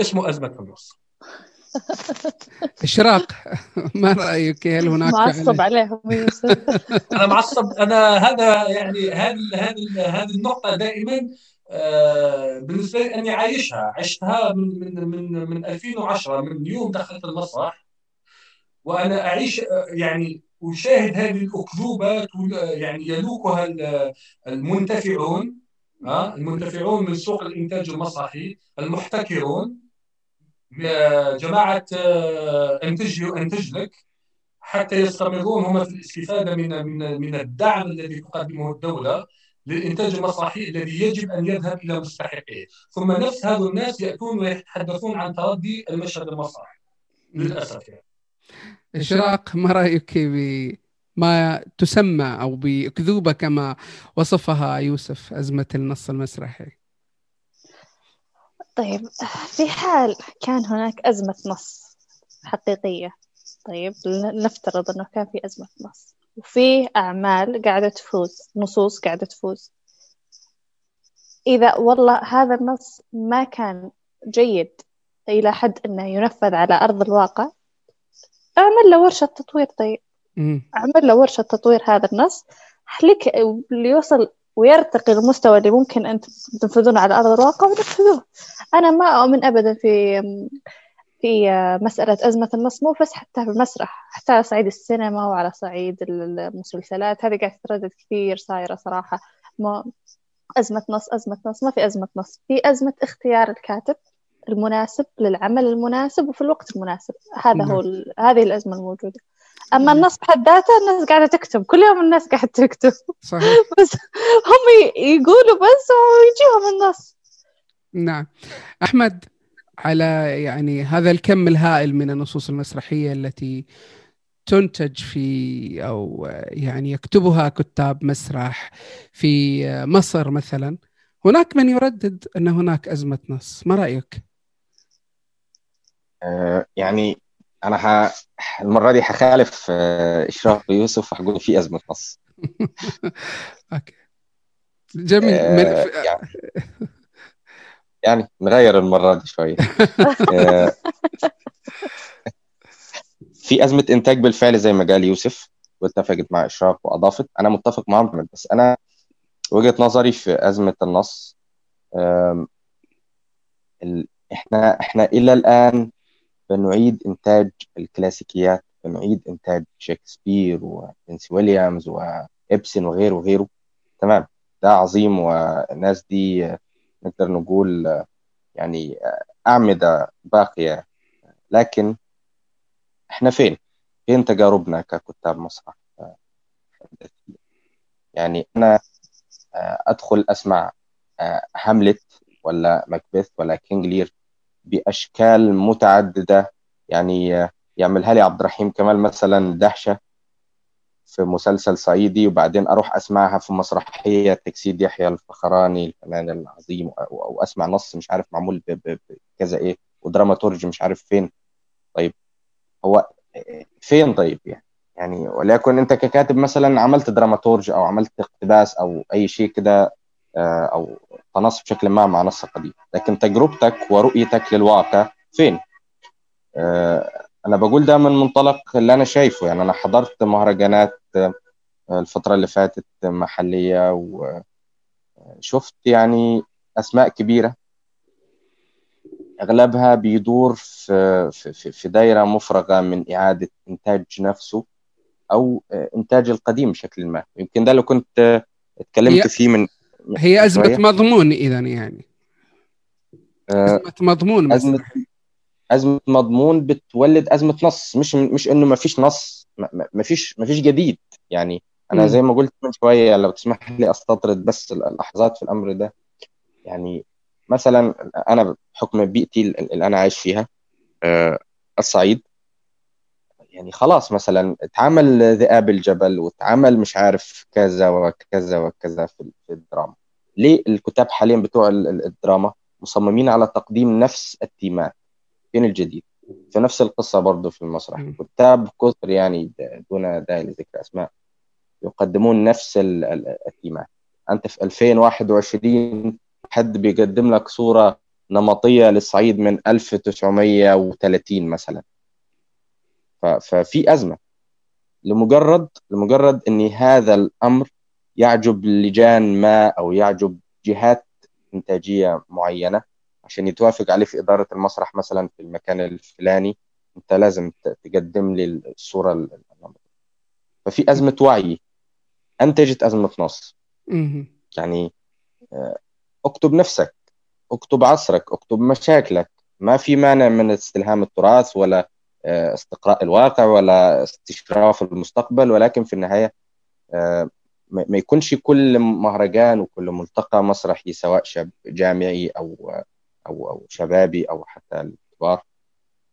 اسمه أزمة النص. إشراق ما رأيك؟ هل هناك معصب عليهم يوسف. أنا معصب أنا هذا يعني هذه هذه هذه النقطة دائما بالنسبة لي أني عايشها عشتها من من من من 2010 من يوم دخلت المسرح. وأنا أعيش آه، يعني أشاهد هذه الاكذوبه يعني يلوكها المنتفعون المنتفعون من سوق الإنتاج المسرحي المحتكرون. جماعة آه، أنتج أنتج لك. حتى يستمرون هم في الاستفادة من من من الدعم الذي تقدمه الدولة. للإنتاج المسرحي الذي يجب أن يذهب إلى مستحقيه ثم نفس هذا الناس يأتون ويتحدثون عن تردي المشهد المسرحي للأسف يعني. إشراق ما رأيك بما تسمى أو بأكذوبة كما وصفها يوسف أزمة النص المسرحي؟ طيب في حال كان هناك أزمة نص حقيقية طيب نفترض أنه كان في أزمة نص. وفي أعمال قاعدة تفوز نصوص قاعدة تفوز. إذا والله هذا النص ما كان جيد إلى حد أنه ينفذ على أرض الواقع أعمل له ورشة تطوير. طيب أعمل له ورشة تطوير هذا النص لك ليوصل ويرتقي المستوى اللي ممكن أن تنفذونه على أرض الواقع ونفذوه أنا ما أؤمن أبدا في في مسألة أزمة النص مو بس حتى في المسرح حتى على صعيد السينما وعلى صعيد المسلسلات. هذه قاعدة تتردد كثير صايرة صراحة. ما أزمة نص أزمة نص ما في أزمة نص. في أزمة اختيار الكاتب المناسب للعمل المناسب وفي الوقت المناسب. هذا نعم. هو هذه الأزمة الموجودة. أما النص بحد ذاته الناس قاعدة تكتب. كل يوم الناس قاعدة تكتب. صحيح. بس هم يقولوا بس ويجيهم النص. نعم. أحمد على يعني هذا الكم الهائل من النصوص المسرحية التي تنتج في أو يعني يكتبها كتاب مسرح في مصر مثلا. هناك من يردد أن هناك أزمة نص. ما رأيك؟ آه يعني أنا ح... المرة دي حخالف آه، إشراف يوسف وحقول في أزمة نص. أوكي. جميل. آه من... يعني يعني نغير المرة دي شوية. آه، في أزمة إنتاج بالفعل زي ما قال يوسف واتفقت مع إشراق وأضافت. أنا متفق مع محمد بس أنا وجهة نظري في أزمة النص إحنا إحنا إلى الآن بنعيد إنتاج الكلاسيكيات بنعيد إنتاج شكسبير وبنسي ويليامز وإبسن وغيره وغيره. تمام ده عظيم والناس دي نقدر نقول يعني أعمدة باقية لكن إحنا فين؟ فين تجاربنا ككتاب مسرح؟ يعني أنا أدخل أسمع هاملت ولا مكبث ولا كينج لير بأشكال متعددة يعني يعملها لي عبد الرحيم كمال مثلا دهشة في مسلسل صعيدي وبعدين أروح أسمعها في مسرحية تجسيد يحيى الفخراني الفنان العظيم أو أسمع نص مش عارف معمول بكذا إيه ودراماتورج مش عارف فين. طيب هو فين طيب يعني؟ يعني وليكن أنت ككاتب مثلا عملت دراماتورج أو عملت اقتباس أو أي شيء كده آه، أو تنص بشكل ما مع نص قديم لكن تجربتك ورؤيتك للواقع فين؟ آه، أنا بقول ده من منطلق اللي أنا شايفه. يعني أنا حضرت مهرجانات آه، الفترة اللي فاتت محلية وشفت يعني أسماء كبيرة. أغلبها بيدور في في في دايرة مفرغة من إعادة إنتاج نفسه أو آه، إنتاج القديم بشكل ما. يمكن ده لو كنت اتكلمت فيه من هي أزمة مضمون اذا يعني. آه، أزمة مضمون أزمة أزمة مضمون بتولد أزمة نص مش مش إنه ما فيش نص ما فيش ما فيش جديد. يعني أنا زي ما قلت من شوية لو تسمح لي أستطرد بس اللحظات في الأمر ده. يعني مثلا أنا بحكم بيئتي اللي أنا عايش فيها آه، الصعيد. يعني خلاص مثلا اتعمل ذئاب الجبل واتعمل مش عارف كذا وكذا وكذا في الدراما. ليه الكتاب حاليا بتوع الدراما مصممين على تقديم نفس التيمات؟ فين الجديد. في نفس القصة برضه في المسرح. كتاب كثر يعني دون داعي لذكر أسماء. يقدمون نفس الثيمات أنت في 2021 حد بيقدم لك صورة نمطية للصعيد من 1930 مثلا. ففي أزمة. لمجرد لمجرد إن هذا الأمر يعجب لجان ما أو يعجب جهات إنتاجية معينة عشان يتوافق عليه في إدارة المسرح مثلا في المكان الفلاني أنت لازم تقدم لي الصورة النمطيه ففي أزمة وعي. انتجت أزمة نص. يعني آه، اكتب نفسك. اكتب عصرك. اكتب مشاكلك. ما في مانع من استلهام التراث ولا آه، استقراء الواقع ولا استشراف المستقبل ولكن في النهاية آه، ما يكونش كل مهرجان وكل ملتقى مسرحي سواء شاب جامعي أو أو أو شبابي أو حتى الكبار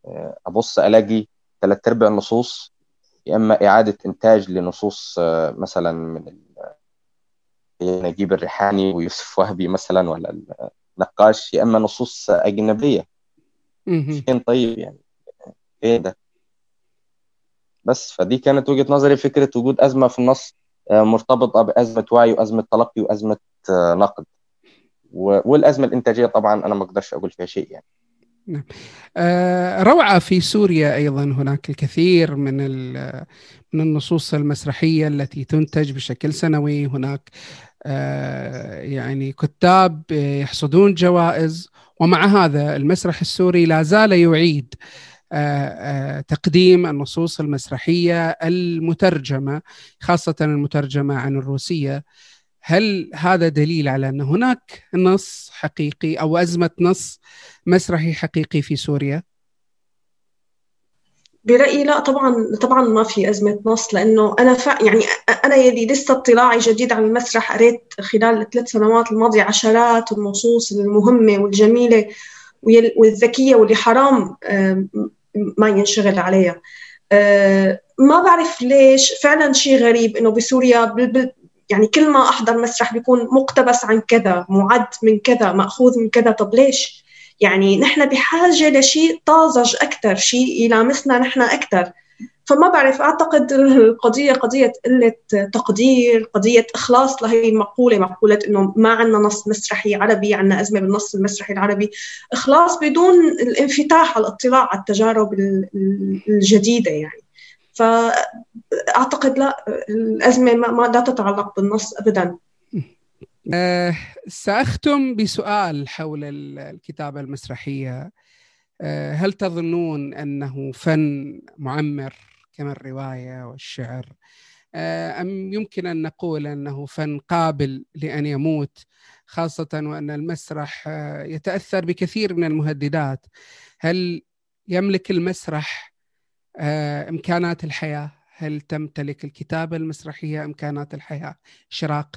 آه، أبص ألاقي ثلاث أرباع النصوص يا إما إعادة إنتاج لنصوص مثلا من نجيب الريحاني ويوسف وهبي مثلا ولا النقاش يا إما نصوص أجنبية. فين طيب يعني؟ إيه ده؟ بس فدي كانت وجهة نظري فكرة وجود أزمة في النص آه، مرتبطة بأزمة وعي وأزمة تلقي وأزمة آه، نقد. والأزمة الإنتاجية طبعا أنا ما أقدرش أقول فيها شيء يعني. نعم. آه، روعة في سوريا أيضا. هناك الكثير من من النصوص المسرحية التي تنتج بشكل سنوي. هناك يعني كتاب يحصدون جوائز ومع هذا المسرح السوري لا زال يعيد آه، آه، تقديم النصوص المسرحية المترجمة خاصة المترجمة عن الروسية. هل هذا دليل على أن هناك نص حقيقي أو أزمة نص مسرحي حقيقي في سوريا؟ برأيي لا طبعا طبعا ما في أزمة نص لأنه أنا ف... يعني أنا يلي لسه اطلاعي جديد عن المسرح قريت خلال الثلاث سنوات الماضية عشرات النصوص المهمة والجميلة والذكية واللي حرام ما ينشغل عليها آه، ما بعرف ليش فعلا شيء غريب إنه بسوريا يعني كل ما أحضر مسرح بيكون مقتبس عن كذا معد من كذا مأخوذ من كذا طب ليش؟ يعني نحن بحاجة لشيء طازج أكثر شيء يلامسنا نحن أكثر فما بعرف أعتقد القضية قضية قلة تقدير قضية إخلاص لهي المقولة مقولة إنه ما عندنا نص مسرحي عربي عندنا أزمة بالنص المسرحي العربي. إخلاص بدون الانفتاح على الاطلاع على التجارب الجديدة يعني. فأعتقد لا الأزمة ما لا تتعلق بالنص ابدا. أه سأختم بسؤال حول الكتابة المسرحية. أه هل تظنون أنه فن معمر كما الرواية والشعر؟ آه، أم يمكن أن نقول أنه فن قابل لأن يموت خاصة وأن المسرح آه، يتأثر بكثير من المهددات؟ هل يملك المسرح آه، إمكانات الحياة. هل تمتلك الكتابه المسرحية إمكانات الحياة؟ شراق.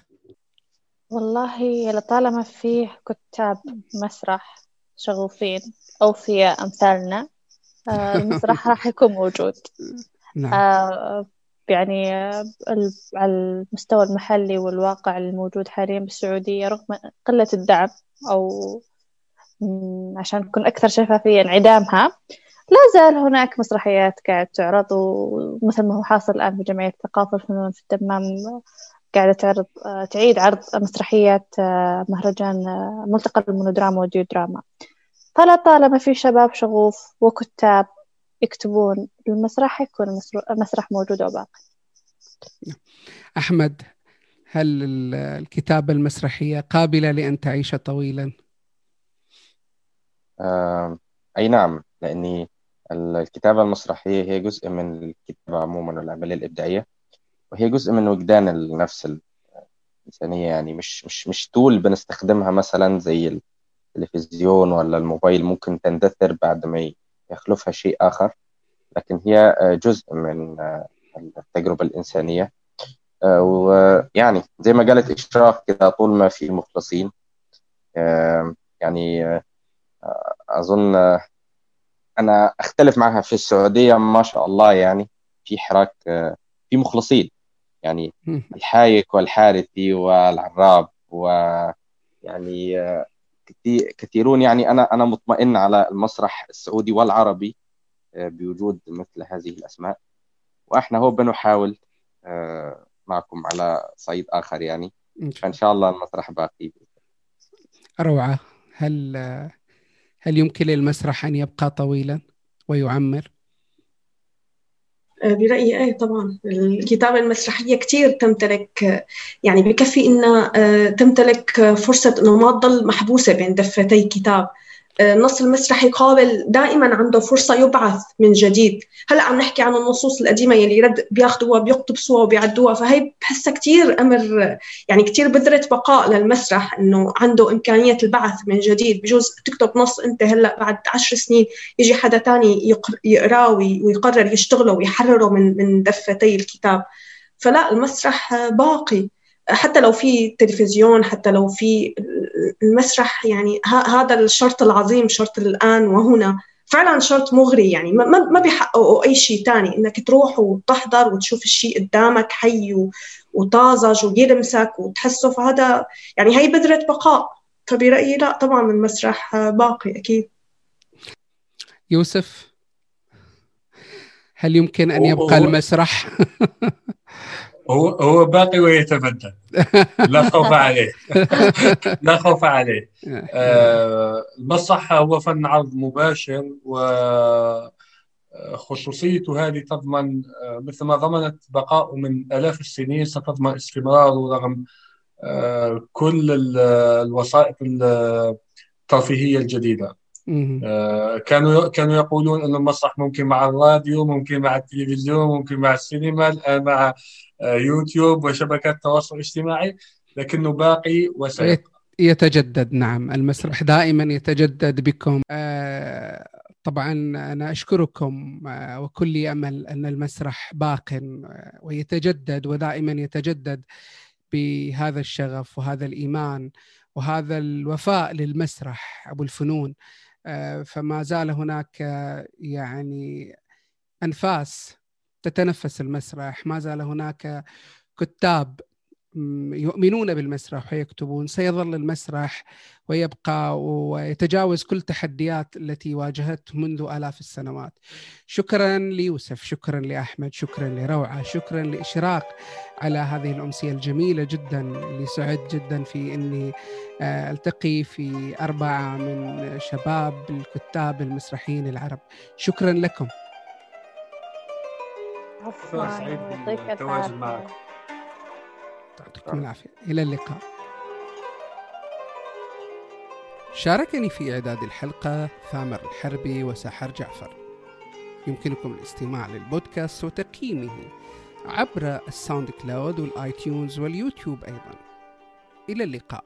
والله لطالما فيه كتاب مسرح شغوفين أوفياء أمثالنا المسرح راح يكون موجود. نعم. آه يعني على المستوى المحلي والواقع الموجود حاليا بالسعودية رغم قلة الدعم أو عشان نكون أكثر شفافية انعدامها لا زال هناك مسرحيات قاعد تعرض ومثل ما هو حاصل الآن في جمعية الثقافة والفنون في الدمام قاعدة تعرض تعيد عرض مسرحيات آه، مهرجان آه، ملتقى المونودراما والديودراما فلا طالما في شباب شغوف وكتاب يكتبون المسرح يكون المسرح موجود وباقي أحمد هل الكتابة المسرحية قابلة لأن تعيش طويلا؟ آه، أي نعم لأني الكتابة المسرحية هي جزء من الكتابة عموما والعملية الإبداعية وهي جزء من وجدان النفس الإنسانية يعني. مش مش مش تول بنستخدمها مثلا زي التلفزيون ولا الموبايل ممكن تندثر بعد ما يخلفها شيء آخر لكن هي آه، جزء من آه، التجربة الإنسانية. آه، ويعني زي ما قالت إشراق كده طول ما في مخلصين يعني أظن أنا أختلف معها في السعودية ما شاء الله يعني في حراك في مخلصين. يعني الحايك والحارثي والعراب ويعني كثيرون يعني أنا أنا مطمئن على المسرح السعودي والعربي آه، بوجود مثل هذه الأسماء. وإحنا هو بنحاول آه، معكم على صعيد آخر يعني. فإن شاء الله المسرح باقي روعة. هل هل يمكن للمسرح أن يبقى طويلا ويعمر؟ آه، برأيي إيه طبعا الكتابة المسرحية كثير تمتلك يعني بكفي انها آه، تمتلك فرصة إنه ما تضل محبوسة بين دفتي كتاب النص المسرحي قابل دائما عنده فرصة يبعث من جديد. هلأ عم نحكي عن النصوص القديمة يلي رد بياخذوها بيقتبسوها وبيعدوها فهي بحسها كثير أمر يعني كثير بذرة بقاء للمسرح إنه عنده امكانيه البعث من جديد. بجوز تكتب نص أنت هلأ بعد عشر سنين يجي حدا تاني يقرأه ويقرر يشتغله ويحرره من من دفتي الكتاب. فلا المسرح باقي. حتى لو في تلفزيون حتى لو في المسرح يعني هذا الشرط العظيم شرط الآن وهنا. فعلا شرط مغري يعني ما, ما بيحققوا أي شيء تاني. إنك تروح وتحضر وتشوف الشيء قدامك حي وطازج ويلمسك وتحسه. فهذا يعني هي بذرة بقاء. فبرأيي لا طبعا المسرح باقي أكيد. يوسف هل يمكن أن يبقى المسرح؟ هو هو باقي ويتبدل لا خوف عليه. لا خوف عليه. آه المسرح هو فن عرض مباشر و خصوصيته هذه تضمن آه، مثل ما ضمنت بقاءه من آلاف السنين ستضمن استمراره رغم آه، كل الوسائط الترفيهية الجديدة. آه، كانوا كانوا يقولون أن المسرح ممكن مع الراديو ممكن مع التلفزيون ممكن مع السينما الآن مع آه، يوتيوب وشبكات التواصل الاجتماعي لكنه باقي وسيبقى يتجدد نعم. المسرح دائما يتجدد بكم. آه، طبعا أنا أشكركم آه، وكلي أمل أن المسرح باق ويتجدد ودائما يتجدد بهذا الشغف وهذا الإيمان وهذا الوفاء للمسرح أبو الفنون. فما زال هناك يعني أنفاس تتنفس المسرح. ما زال هناك كتاب يؤمنون بالمسرح ويكتبون. سيظل المسرح ويبقى ويتجاوز كل تحديات التي واجهته منذ آلاف السنوات. شكرا ليوسف شكرا لأحمد شكرا لروعة شكرا لإشراق على هذه الأمسية الجميلة جدا. اللي سعد جدا في أني آه، ألتقي في أربعة من شباب الكتاب المسرحيين العرب. شكرا لكم. عفوا سعيد بالتواجد يعطيكم العافية. إلى اللقاء. شاركني في إعداد الحلقة ثامر الحربي وسحر جعفر. يمكنكم الاستماع للبودكاست وتقييمه عبر الساوند كلاود والآيتيونز واليوتيوب أيضا. إلى اللقاء.